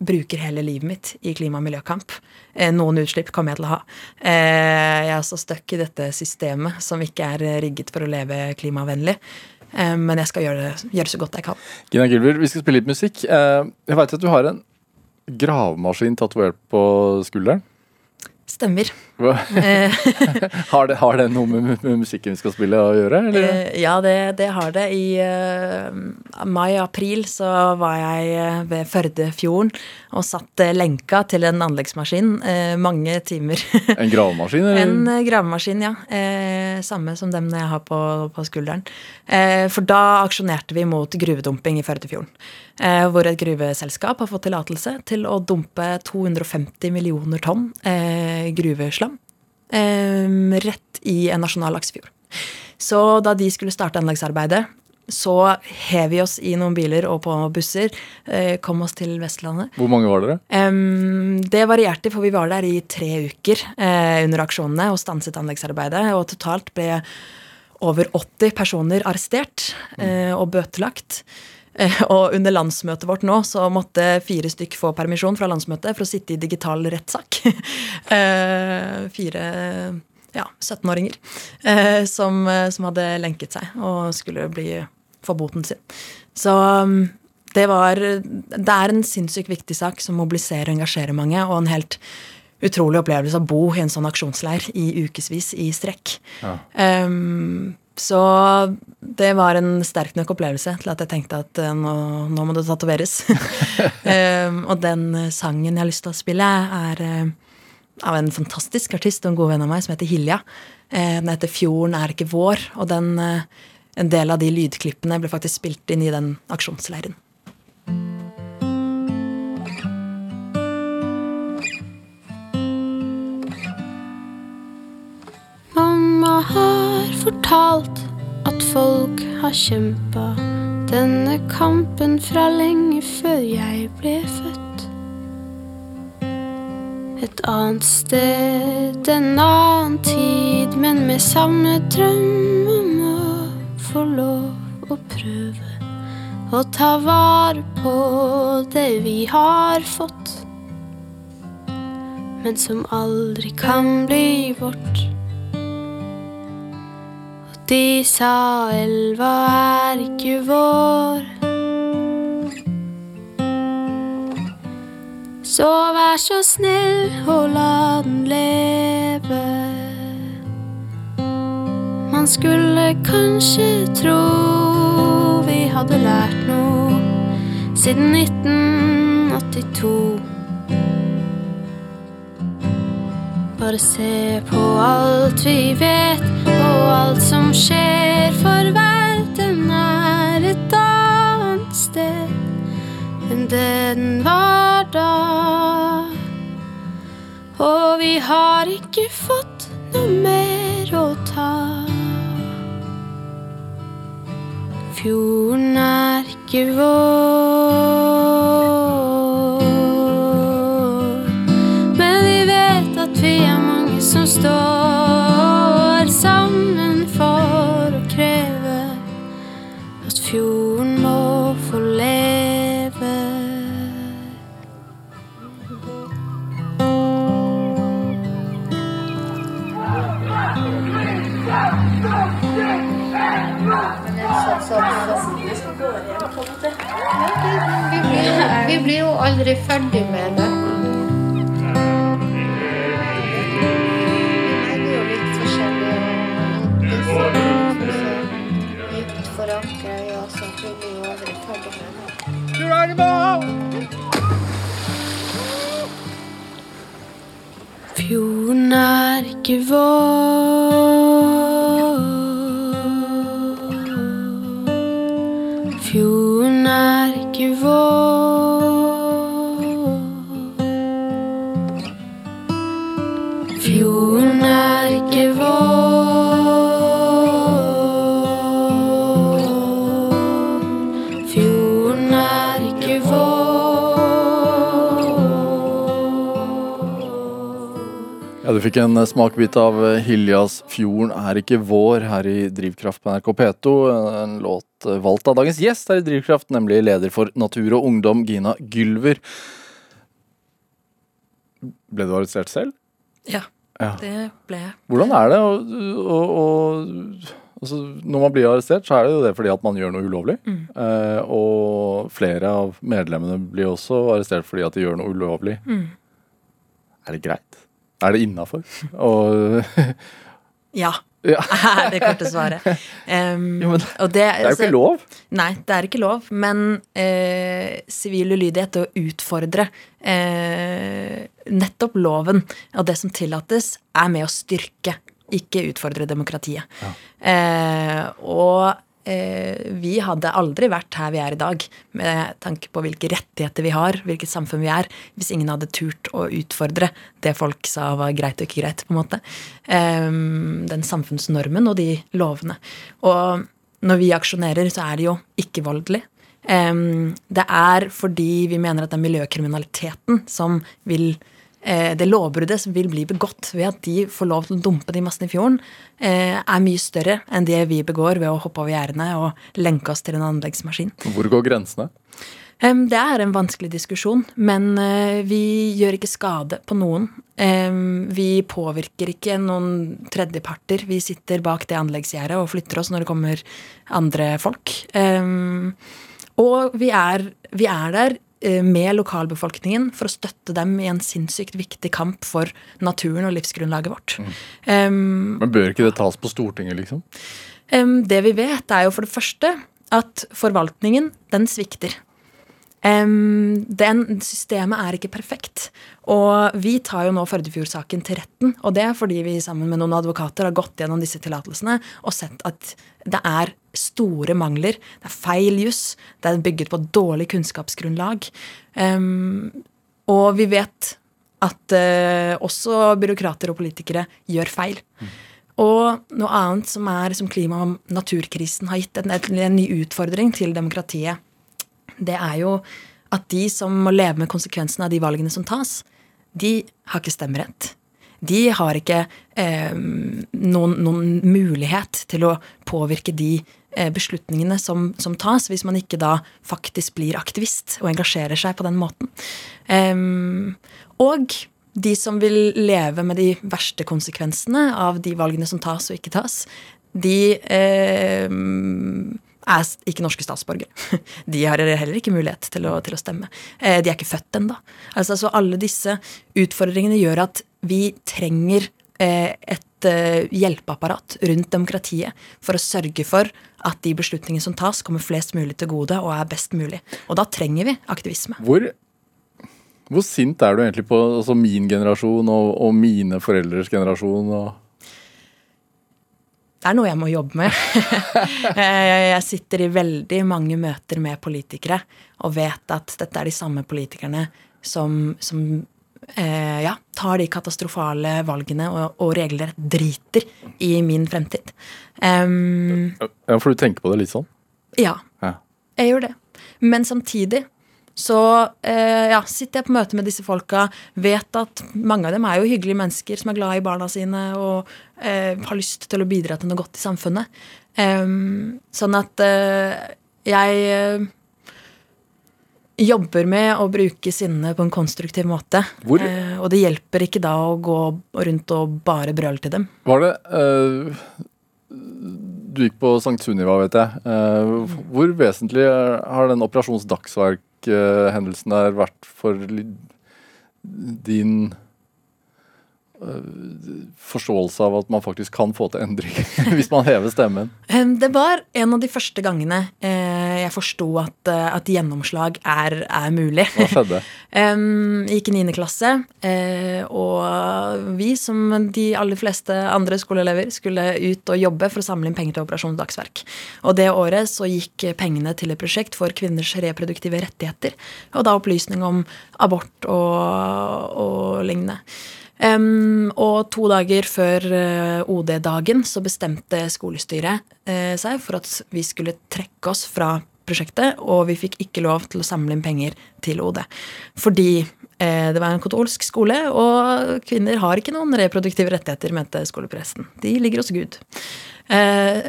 bruker hele livet mitt i klima- og miljøkamp. Eh, noen utslipp kommer jeg til å ha. Eh, jeg er så stuck i dette systemet som ikke er rigget for å leve klimavennlig. Eh, men jeg skal gjøre, gjøre, så godt jeg kan. Gina Gilbert, vi skal spille litt musikk. Jeg veit at du har en gravemaskin tatovert på skulderen. Stemmer. har, det, har, det, noe med, med, musikken vi skal spille å gjøre? Eller? Eh, ja, det, det, har det. I uh, mai-april så var jeg eh, ved Førdefjorden og satt lenka til en anleggsmaskin uh, mange timer. en gravemaskin? Eller? En uh, gravemaskin, ja. samme som dem jeg har på, på skulderen. for da aksjonerte vi mot gruvedumping i Førdefjorden. Eh, hvor et gruveselskap har fått tillatelse til å dumpe 250 millioner tonn eh, gruveslam eh, rett i en nasjonal laksefjord. Så da de skulle starte anleggsarbeidet, så hev vi oss i noen biler og på busser. Kom oss til Vestlandet. Hvor mange var dere? Det varierte, for vi var der i tre uker under aksjonene og stanset anleggsarbeidet. Og totalt ble over 80 personer arrestert og bøtelagt. Eh, og under landsmøtet vårt nå så måtte fire stykk få permisjon fra landsmøtet for å sitte i digital rettssak. Eh, fire ja, 17-åringer eh, som, som, hadde lenket seg og skulle bli få boten sin. Så um, det var Det er en sinnssykt viktig sak som mobiliserer og engasjerer mange, og en helt utrolig opplevelse å bo i en sånn aksjonsleir i ukevis i strekk. Ja. Um, så det var en sterk nok opplevelse til at jeg tenkte at uh, nå, nå, må det tatoveres. um, og den sangen jeg har lyst til å spille, er uh, av en fantastisk artist og en god venn av meg som heter Hilja. Uh, den heter 'Fjorden er ikke vår', og den, en del av de lydklippene ble faktisk spilt inn i den aksjonsleiren. Mamma har fortalt at folk har kjempa denne kampen fra lenge før jeg ble født. Et annet sted, en annen tid, men med samme drøm om å få lov å prøve å ta vare på det vi har fått, men som aldri kan bli vårt. De sa elva er ikke vår. Så vær så snill og la den leve. Man skulle kanskje tro vi hadde lært noe siden 1982. Bare se på alt vi vet, og alt som skjer, for verden er et annet sted enn den var da. Og vi har ikke fått noe mer å ta. Fjorden er ikke vår. Aldri ferdig med det. Fjorden er ikke vår. Du fikk en eh, smakbit av eh, Hiljas 'Fjorden er ikke vår' her i Drivkraft på NRK P2. En låt eh, valgt av dagens gjest her i Drivkraft, nemlig leder for Natur og Ungdom, Gina Gylver. Ble du arrestert selv? Ja, Ja. det ble jeg. Hvordan er det å altså, Når man blir arrestert, så er det jo det fordi at man gjør noe ulovlig. Mm. Eh, og flere av medlemmene blir også arrestert fordi at de gjør noe ulovlig. Mm. Er det greit? Er det innafor? Og Ja, ja. er det korte svaret. Um, Jo, det, Det er jo ikke lov. Nei, det er ikke lov. Men eh, sivil ulydighet og utfordre eh, nettopp loven og det som tillates, er med å styrke, ikke utfordre demokratiet. Eh, og eh, vi hadde aldri vært her vi er i dag, med tanke på hvilke rettigheter vi har, hvilket samfunn vi er, hvis ingen hadde turt å utfordre det folk sa var greit og ikke greit, på en måte. Eh, den samfunnsnormen og de lovene. Og når vi aksjonerer, så er det jo ikke voldelig. Em, det er fordi vi mener at det er miljøkriminaliteten som vil eh, Det lovbruddet som vil bli begått ved at de får lov til å dumpe de massene i fjorden, eh, er mye større enn det vi begår ved å hoppe over gjerdene og lenke oss til en anleggsmaskin. Hvor går grensene? Det er en vanskelig diskusjon, men eh, vi gjør ikke skade på noen. Vi påvirker ikke noen tredjeparter. Vi sitter bak det anleggsgjerdet og flytter oss når det kommer andre folk. Og vi er, vi er der eh, med lokalbefolkningen for å støtte dem i en sinnssykt viktig kamp for naturen og livsgrunnlaget vårt. Em, Men Bør ikke det tas på Stortinget, liksom? Um, det vi vet, er jo for det første at forvaltningen, den svikter. Um, den Systemet er ikke perfekt. Og vi tar jo nå Førdefjord-saken til retten. Og det er fordi vi sammen med noen advokater har gått gjennom disse tillatelsene og sett at det er store mangler. Det er feil juss. Det er bygget på dårlig kunnskapsgrunnlag. Um, og vi vet at uh, også byråkrater og politikere gjør feil. Og noe annet som er som klima- og naturkrisen har gitt en, en ny utfordring til demokratiet, det er jo at de som må leve med konsekvensene av de valgene som tas, de har ikke stemmerett. De har ikke eh, noen, noen mulighet til å påvirke de beslutningene som, som tas, hvis man ikke da faktisk blir aktivist og engasjerer seg på den måten. Um, og de som vil leve med de verste konsekvensene av de valgene som tas og ikke tas, de eh, er ikke norske statsborgere. De har heller ikke mulighet til å, til å stemme. Eh, de er ikke født ennå. Altså, så alle disse utfordringene gjør at vi trenger eh, et eh, hjelpeapparat rundt demokratiet for å sørge for at de beslutningene som tas, kommer flest mulig til gode og er best mulig. Og da trenger vi aktivisme. Hvor, hvor sint er du egentlig på altså min generasjon og, og mine foreldres generasjon? Og Det er noe jeg må jobbe med. Eh, jeg sitter i veldig mange møter med politikere og vet at dette er de samme politikerne som, som eh, ja, tar de katastrofale valgene og, og regelrett driter i min fremtid. Um, ja, For du tenker på det litt sånn? ja, Ja. jeg gjør det. Men samtidig så eh, ja, sitter jeg på møte med disse folka, vet at mange av dem er jo hyggelige mennesker som er glad i barna sine og eh, har lyst til å bidra til noe godt i samfunnet. Um, sånn at eh, jeg eh, jobber med å bruke sinnet på en konstruktiv måte. Hvor- Eh, og det hjelper ikke da å gå rundt og bare brøle til dem. Var det eh, du gikk på Sankt Sunniva, vet jeg. Eh, hvor vesentlig har den Operasjons Dagsverk-hendelsen der vært for din eh, forståelse av at man faktisk kan få til endring hvis man hever stemmen? Det var en av de første gangene eh, jeg forsto at, eh, at gjennomslag er, er mulig. Hva skjedde? Jeg gikk i 9. klasse, eh, og vi, som de aller fleste andre skoleelever, skulle ut og jobbe for å samle inn penger til Operasjon Dagsverk. Og det året så gikk pengene til et prosjekt for kvinners reproduktive rettigheter, og da opplysning om abort og, og lignende. Em, og to dager før eh, OD-dagen så bestemte skolestyret uh, seg for at vi skulle trekke oss fra prosjektet, og vi fikk ikke lov til å samle inn penger til OD. Fordi uh, det var en katolsk skole, og kvinner har ikke noen reproduktive rettigheter, mente skolepresten. De ligger hos Gud. Uh,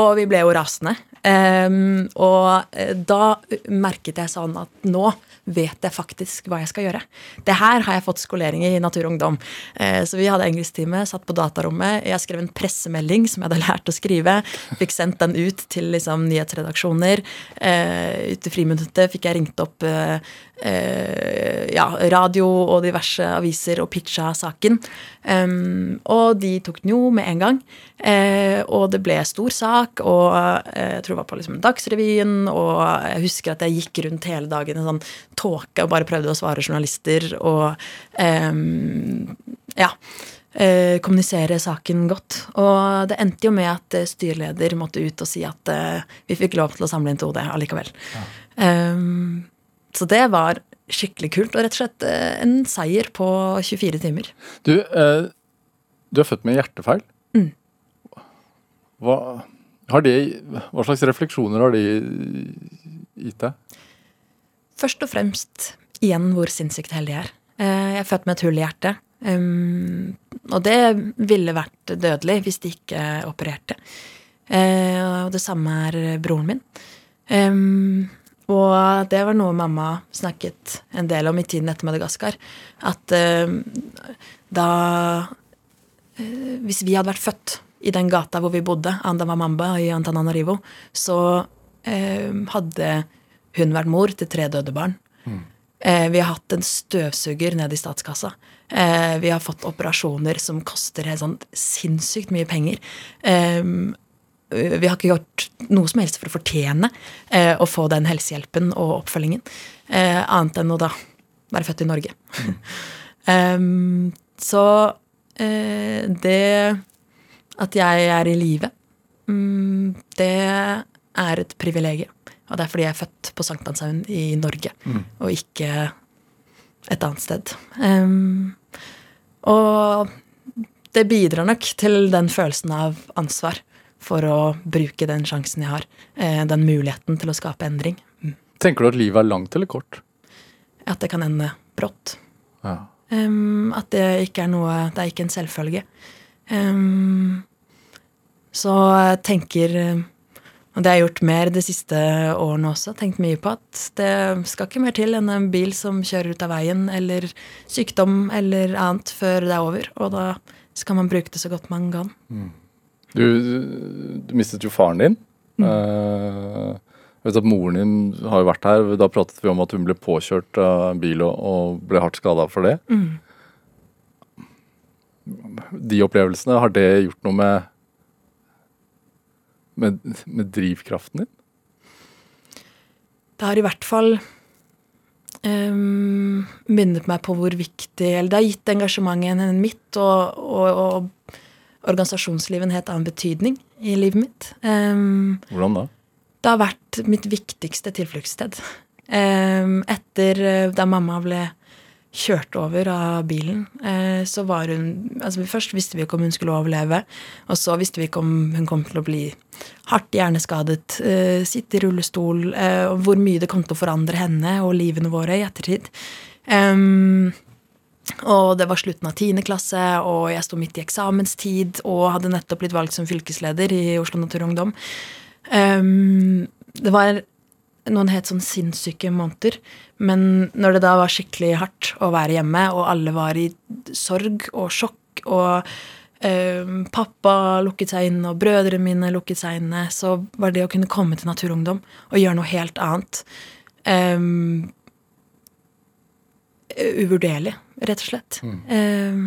og vi ble jo rasende. Um, og da merket jeg sånn at nå vet jeg faktisk hva jeg skal gjøre. Det her har jeg fått skolering i Natur og Ungdom. Eh, så vi hadde engelsktime, satt på datarommet. Jeg skrev en pressemelding som jeg hadde lært å skrive. Fikk sendt den ut til liksom, nyhetsredaksjoner. Ut ute i friminuttet fikk jeg ringt opp eh, eh, ja, radio og diverse aviser og pitcha saken. Og de tok den jo med en gang. Eh, og det ble stor sak, og eh, jeg tror det var på liksom Dagsrevyen, og jeg husker at jeg gikk rundt hele dagen i sånn tåke og bare prøvde å svare journalister og em, ja. eh, kommunisere saken godt. Og det endte jo med at eh, styreleder måtte ut og si at eh, vi fikk lov til å samle inn til OD allikevel. Em, så det var skikkelig kult, og rett og slett en seier på 24 timer. Du, eh, du er født med hjertefeil. Mm. Hva, har det, hva slags refleksjoner har det gitt deg? Først og fremst igjen hvor sinnssykt heldig jeg er. Eh, Jeg er født med et hull i hjertet. Um, og det ville vært dødelig hvis de ikke opererte. Eh, og det samme er broren min. Um, og det var noe mamma snakket en del om i tiden etter Madagaskar. At eh, da eh, Hvis vi hadde vært født i den gata hvor vi bodde, Andamamamba i Antananarivo, så hadde hun vært mor til tre døde barn. Eh, vi har hatt en støvsuger ned i statskassa. Eh, vi har fått operasjoner som koster helt sånn sinnssykt mye penger. Eh, vi har ikke gjort noe som helst for å fortjene eh, å få den helsehjelpen og oppfølgingen. Eh, annet enn å da være født i Norge. Em, så eh, det at jeg er i live, mm, det er et privilegium. Og det er fordi jeg er født på Sankthanshaugen i Norge, og ikke et annet sted. Um, og det bidrar nok til den følelsen av ansvar for å bruke den sjansen jeg har. eh, Den muligheten til å skape endring. Tenker du at livet er langt eller kort? At det kan ende brått. Ja. Um, at det ikke er noe Det er ikke en selvfølge. Um, så jeg tenker eh, Og det har jeg gjort mer de siste årene også. Tenkt mye på at det skal ikke mer til enn en bil som kjører ut av veien, eller sykdom eller annet før det er over. Og da skal man bruke det så godt man kan. Du, du mistet jo faren din. Eh, jeg vet at Moren din har jo vært her. Da pratet vi om at hun ble påkjørt av en bil og, og ble hardt skada for det. De opplevelsene, har det gjort noe med, med, med drivkraften din? Det har i hvert fall um, minnet meg på hvor viktig Eller det har gitt engasjementet mitt og, og, og organisasjonslivet en helt annen betydning i livet mitt. Um, Hvordan da? det har vært mitt viktigste tilfluktssted. Um, etter eh, da mamma ble kjørt over av bilen, eh, så var hun altså Først visste vi ikke om hun skulle overleve, og så visste vi ikke om hun kom til å bli hardt hjerneskadet, eh, sitte i rullestol, eh, og hvor mye det kom til å forandre henne og livene våre i ettertid. Og det var slutten av tiende klasse, og jeg sto midt i eksamenstid og hadde nettopp blitt valgt som fylkesleder i Oslo Natur og Ungdom. Um, det var noen helt sånn sinnssyke måneder. Men når det da var skikkelig hardt å være hjemme, og alle var i sorg og sjokk og eh, pappa lukket seg inne, og brødrene mine lukket seg inne, så var det å kunne komme til Naturungdom og gjøre noe helt annet eh, uvurderlig, rett og slett. Eh,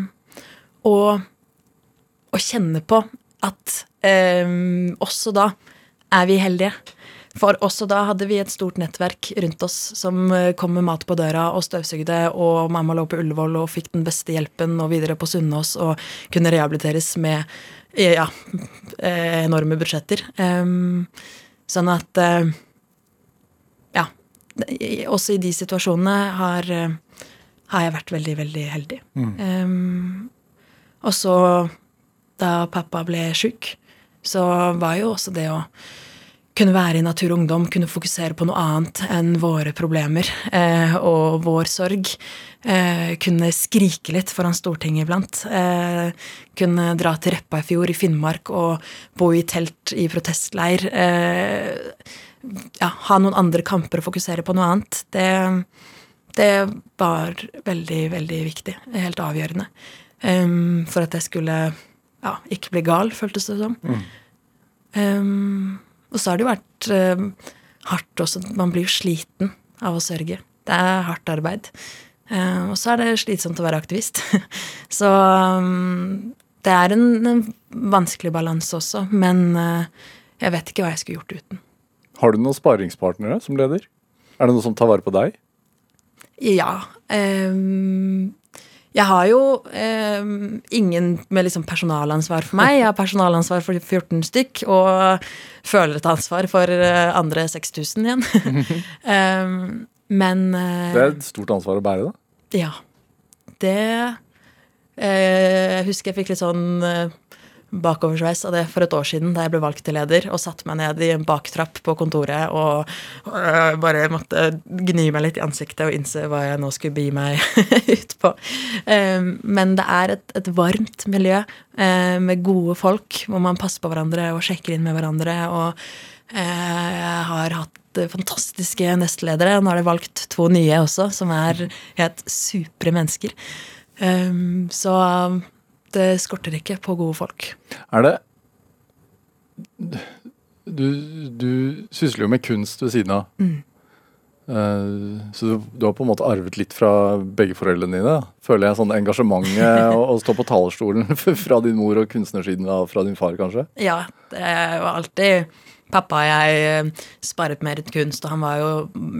og å kjenne på at eh, også da er vi heldige. For også da hadde vi et stort nettverk rundt oss som eh, kom med mat på døra og støvsugde, og mamma lå på Ullevål og fikk den beste hjelpen og videre på Sunnaas og kunne rehabiliteres med ja, eh, enorme budsjetter. Um, sånn at Ja. Også i de situasjonene har, har jeg vært veldig, veldig heldig. Mm. Um, og så, da pappa ble sjuk, så var jo også det å kunne være i Natur og Ungdom, kunne fokusere på noe annet enn våre problemer eh, og vår sorg. Eh, kunne skrike litt foran Stortinget iblant. Eh, kunne dra til Repparfjord i Finnmark og bo i telt i protestleir. Eh, ja, ha noen andre kamper og fokusere på noe annet. Det, det var veldig, veldig viktig. Helt avgjørende. Um, for at jeg skulle ja, ikke bli gal, føltes det som. Mm. Um, og så har det jo vært eh, hardt også. Man blir jo sliten av å sørge. Det er hardt arbeid. Eh, og så er det slitsomt å være aktivist. så um, det er en, en vanskelig balanse også. Men eh, jeg vet ikke hva jeg skulle gjort uten. Har du noen sparingspartnere som leder? Er det noe som tar vare på deg? Ja. Um, jeg har jo eh, ingen med liksom personalansvar for meg. Jeg har personalansvar for 14 stykk, og føler et ansvar for eh, andre 6000 igjen. um, men eh, Det er et stort ansvar å bære, da? Ja. Det eh, Jeg husker jeg fikk litt sånn eh, bakoversveis av det for et år siden da jeg ble valgt til leder og satte meg ned i en baktrapp på kontoret og øh, bare måtte gni meg litt i ansiktet og innse hva jeg nå skulle begi meg ut på. Um, men det er et, et varmt miljø uh, med gode folk hvor man passer på hverandre og sjekker inn med hverandre. og jeg har hatt fantastiske nestledere. Nå har de valgt to nye også, som er helt supre mennesker. Så det skorter ikke på gode folk. Er det Du, du sysler jo med kunst ved siden av. Mm. Uh, så du, du, har på en måte arvet litt fra begge foreldrene dine? Føler jeg sånn engasjementet å stå på talerstolen fra din mor og kunstnersiden av fra din far, kanskje? Ja, det er jo alltid Pappa og jeg sparret sparet mer enn kunst, og han var jo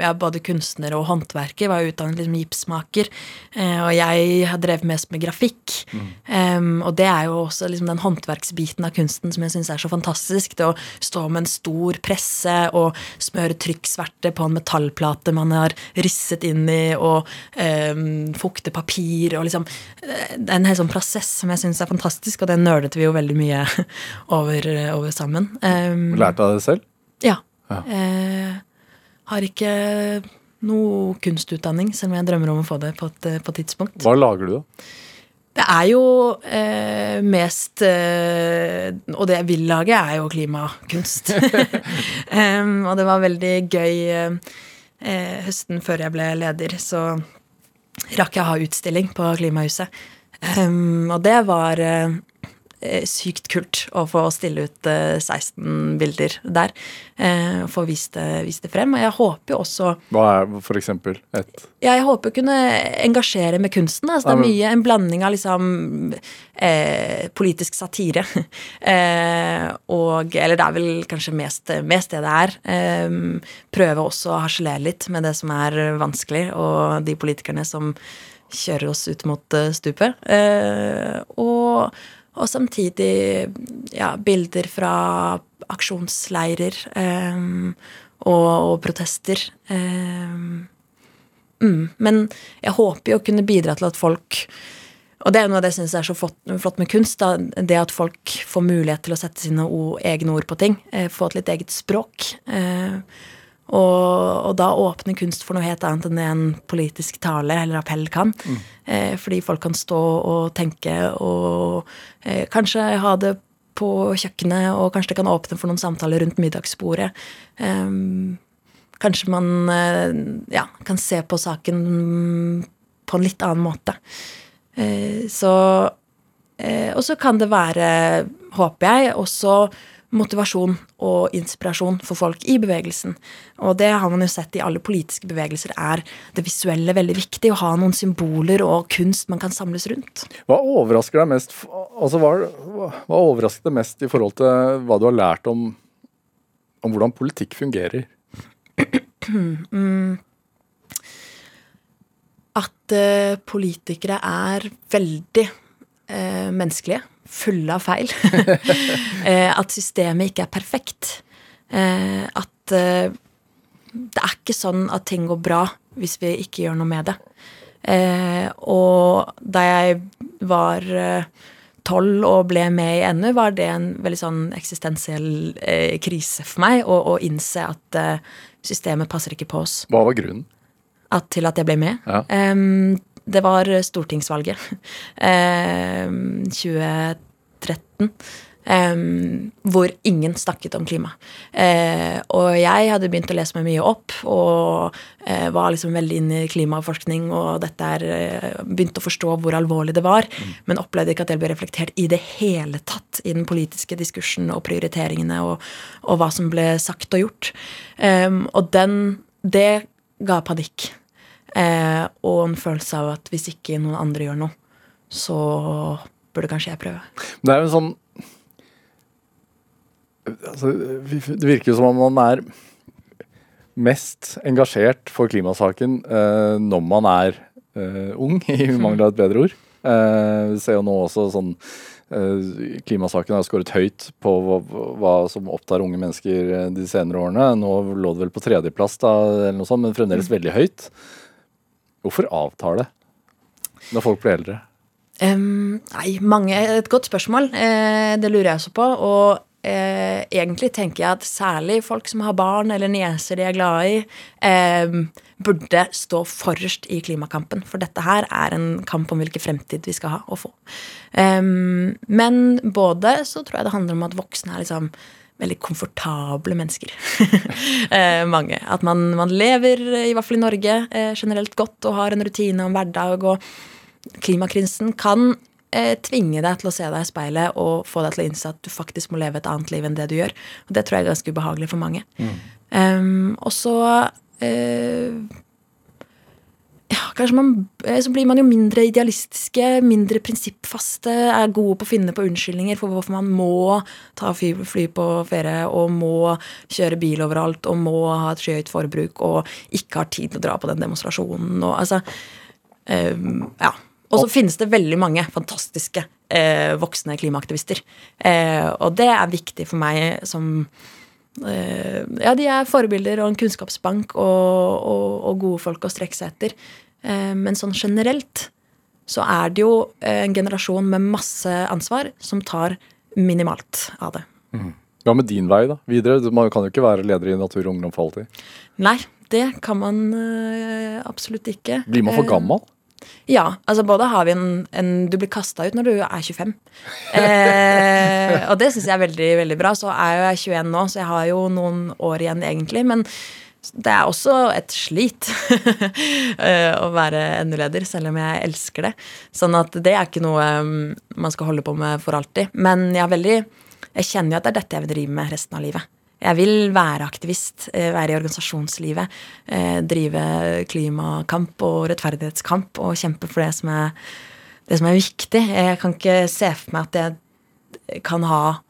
ja, både kunstner og håndverker. Var jo utdannet liksom gipsmaker. Eh, og jeg har drevet mest med grafikk. Mm. Um, og det er jo også liksom den håndverksbiten av kunsten som jeg syns er så fantastisk. Det å stå med en stor presse og smøre trykksverte på en metallplate man har risset inn i, og um, fukte papir og liksom eh, Det er en hel sånn prosess som jeg syns er fantastisk, og det nerdet vi jo veldig mye over, over sammen. Um, Lærte av det selv? Ja. ja. Eh, har ikke noe kunstutdanning, selv om jeg drømmer om å få det på et, på et tidspunkt. Hva lager du, da? Det er jo eh, mest eh, Og det jeg vil lage, er jo klimakunst. um, og det var veldig gøy eh, høsten før jeg ble leder, så rakk jeg å ha utstilling på Klimahuset. Um, og det var eh, Eh, sykt kult å få stille ut 16 eh, bilder der. Eh, og få vist det, vist det, frem. Og jeg håper jo også Hva er for eksempel et Ja, jeg håper å kunne engasjere med kunsten. Altså, det er mye en blanding av liksom eh, politisk satire eh, og Eller det er vel kanskje mest, mest det det er. Eh, prøve også å harselere litt med det som er vanskelig, og de politikerne som kjører oss ut mot stupet. og og samtidig ja, bilder fra aksjonsleirer um, og, og, protester. Um, mm. Men jeg håper jo å kunne bidra til at folk Og det er noe av det jeg syns er så flott, med kunst. Da, det at folk får mulighet til å sette sine egne ord på ting. Eh, få et litt eget språk. Eh, og, og, da åpner kunst for noe helt annet enn det en politisk tale eller appell kan. Mm. Eh, fordi folk kan stå og tenke og eh, kanskje ha det på kjøkkenet, og kanskje det kan åpne for noen samtaler rundt middagsbordet. Eh, kanskje man eh, ja, kan se på saken på en litt annen måte. Eh, så eh, og så kan det være, håper jeg, også motivasjon og inspirasjon for folk i bevegelsen. Og det har man jo sett i alle politiske bevegelser, er det visuelle veldig viktig. Å ha noen symboler og kunst man kan samles rundt. Hva overrasker deg mest altså hva, hva overrasker deg mest i forhold til hva du har lært om, om hvordan politikk fungerer? Mm. At uh, politikere er veldig uh, menneskelige fulle av feil. Eh, at systemet ikke er perfekt. Eh, at eh, det er ikke sånn at ting går bra hvis vi ikke gjør noe med det. og da jeg var tolv og ble med i NU, var det en veldig sånn eksistensiell krise for meg å, innse at systemet passer ikke på oss. Hva var grunnen? At, til at jeg ble med? Ja. Um, det var stortingsvalget. Eh, 2013. Eh, hvor ingen snakket om klima. Eh, og jeg hadde begynt å lese meg mye opp og eh, var liksom veldig inne i klimaforskning og dette er, begynte å forstå hvor alvorlig det var, mm. men opplevde ikke at det ble reflektert i det hele tatt i den politiske diskursen og prioriteringene og, og hva som ble sagt og gjort. Eh, og den, det ga panikk. Eh, og en følelse av at hvis ikke noen andre gjør noe, så burde kanskje jeg prøve. Det er jo en sånn altså, Det virker jo som om man er mest engasjert for klimasaken eh, når man er eh, ung, i mangel av et bedre ord. Eh, vi ser jo nå også sånn eh, Klimasaken har skåret høyt på hva, hva, som opptar unge mennesker eh, de senere årene. Nå lå det vel på tredjeplass, da, eller noe sånt, men fremdeles mm. veldig høyt. Hvorfor avtar det når folk blir eldre? Um, nei, mange, Et godt spørsmål. Eh, det lurer jeg også på. Og eh, egentlig tenker jeg at særlig folk som har barn eller nieser de er glad i, eh, burde stå forrest i klimakampen. For dette her er en kamp om hvilken fremtid vi skal ha og få. Um, men både så tror jeg det handler om at voksne er liksom veldig komfortable mennesker. eh, mange. At man, man, lever, i hvert fall i Norge, eh, generelt godt og har en rutine om hverdag. Og klimakrisen kan eh, tvinge deg til å se deg i speilet og få deg til å innse at du faktisk må leve et annet liv enn det du gjør. Og det tror jeg er ganske ubehagelig for mange. Mm. Um, og så eh, ja, kanskje man, eh, så blir man jo mindre idealistiske, mindre prinsippfaste, er gode på å finne på unnskyldninger for hvorfor man må ta fly, fly på ferie og må kjøre bil overalt og må ha et skyhøyt forbruk og ikke har tid til å dra på den demonstrasjonen og altså um, Ja. Og så finnes det veldig mange fantastiske eh, voksne klimaaktivister. Eh, og det er viktig for meg som ja, de er forbilder og en kunnskapsbank og, og, og gode folk å strekke seg etter. Eh, men sånn generelt så er det jo en generasjon med masse ansvar som tar minimalt av det. Mm. Hva med din vei da, videre? Man kan jo ikke være leder i Natur og Ungdom for alltid. Nei, det kan man uh, absolutt ikke. Blir man for gammel? Ja. altså Både har vi en, en Du blir kasta ut når du er 25. Eh, og det syns jeg er veldig veldig bra. Så er jeg 21 nå, så jeg har jo noen år igjen egentlig. Men det er også et slit eh, å være NU-leder, selv om jeg elsker det. Sånn at det er ikke noe mm, man skal holde på med for alltid. Men jeg, veldig, jeg kjenner jo at det er dette jeg vil drive med resten av livet. Jeg vil være aktivist, eh, være i organisasjonslivet. Eh, drive klimakamp og rettferdighetskamp og kjempe for det som er, det som er viktig. Jeg kan ikke se for meg at jeg kan ha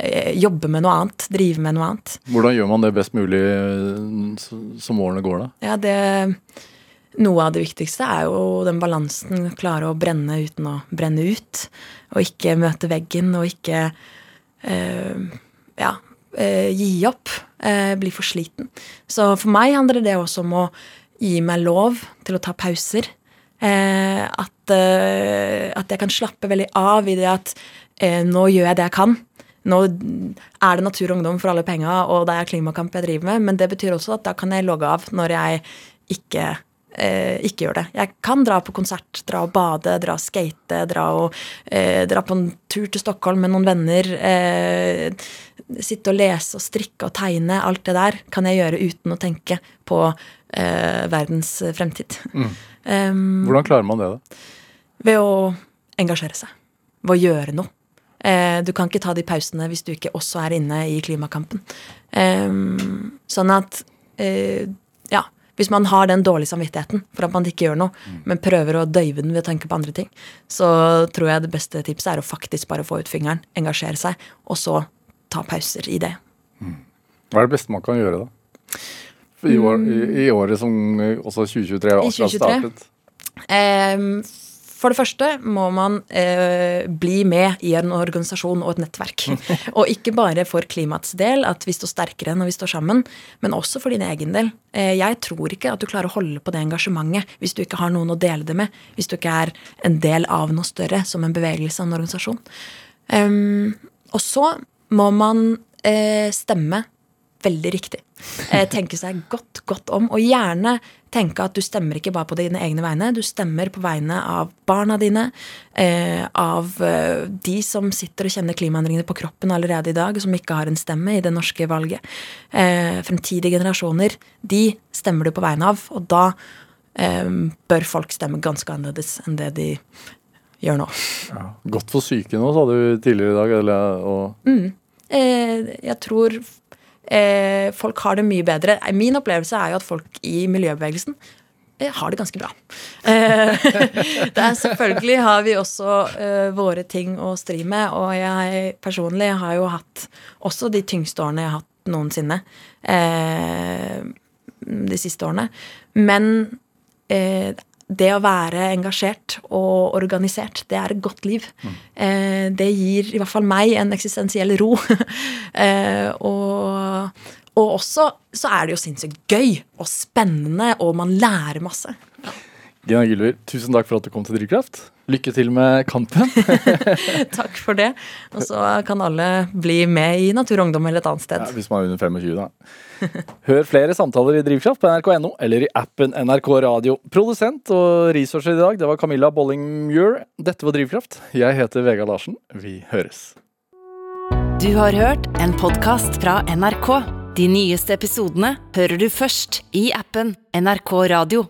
eh, Jobbe med noe annet, drive med noe annet. Hvordan gjør man det best mulig som årene går, da? Ja, det noe av det viktigste er jo den balansen. Klare å brenne uten å brenne ut. Og ikke møte veggen, og ikke uh, Ja, eh, gi opp, eh, bli for sliten. Så for meg handler det også om å gi meg lov til å ta pauser. Eh, at, eh, at, jeg kan slappe veldig av i det at eh, nå gjør jeg det jeg kan. Nå er det Natur og Ungdom for alle penga, og det er klimakamp jeg driver med, men det betyr også at da kan jeg logge av når jeg ikke eh, ikke gjør det. Jeg kan dra på konsert, dra og bade, dra og skate, dra, og, eh, dra på en tur til Stockholm med noen venner. Eh, sitte og lese og strikke og tegne. Alt det der kan jeg gjøre uten å tenke på eh, verdens fremtid. Mm. Um, Hvordan klarer man det, da? Ved å engasjere seg. ved å gjøre noe. Eh, du kan ikke ta de pausene hvis du ikke også er inne i klimakampen. Eh, sånn at eh, ja, hvis man har den dårlige samvittigheten for at man ikke gjør noe, men prøver å døyve den ved å tenke på andre ting, så tror jeg det beste tipset er å faktisk bare få ut fingeren, engasjere seg, og så ta pauser i det. Hva er det beste man kan gjøre, da? I, år, i, i året som eh, også 2023 har akkurat 2023? startet. Eh, for det første må man eh, bli med i en organisasjon og et nettverk. og ikke bare for klimaets del, at vi står sterkere når vi står sammen, men også for din egen del. Eh, jeg tror ikke at du klarer å holde på det engasjementet hvis du ikke har noen å dele det med. Hvis du ikke er en del av noe større, som en bevegelse av en organisasjon. Ehm, og så må man eh, stemme veldig riktig. Eh, tenke seg godt, godt om, og gjerne tenke at du stemmer ikke bare på dine egne vegne, du stemmer på vegne av barna dine, eh, av eh, de som sitter og kjenner klimaendringene på kroppen allerede i dag, som ikke har en stemme i det norske valget. Eh, fremtidige generasjoner, de stemmer du på vegne av, og da eh, bør folk stemme ganske annerledes enn det de gjør nå. Ja. Godt for syke nå, sa du tidligere i dag. Eller, og, Eh, jeg tror eh, folk har det mye bedre. Eh, Min opplevelse er jo at folk i miljøbevegelsen eh, har det ganske bra. Eh, det er selvfølgelig har vi også eh, våre ting å stri med, og jeg personlig har jo hatt også de tyngste årene jeg har hatt noensinne eh, de siste årene. Men eh, det å være engasjert og organisert, det er et godt liv. Eh, det gir i hvert fall meg en eksistensiell ro. eh, og, og også så er det jo sinnssykt gøy og spennende, og man lærer masse. Gina Gylver, tusen takk for at du kom til Drivkraft. Lykke til med kampen. Takk for det. Og så kan alle bli med i Natur og Ungdom eller et annet sted. Ja, hvis man er under 25, da. Hør flere samtaler i Drivkraft på nrk.no eller i appen NRK Radio. Produsent og researcher i dag, det var Camilla Bolling-Muir. Dette var Drivkraft. Jeg heter Vegard Larsen. Vi høres. Du har hørt en podkast fra NRK. De nyeste episodene hører du først i appen NRK Radio.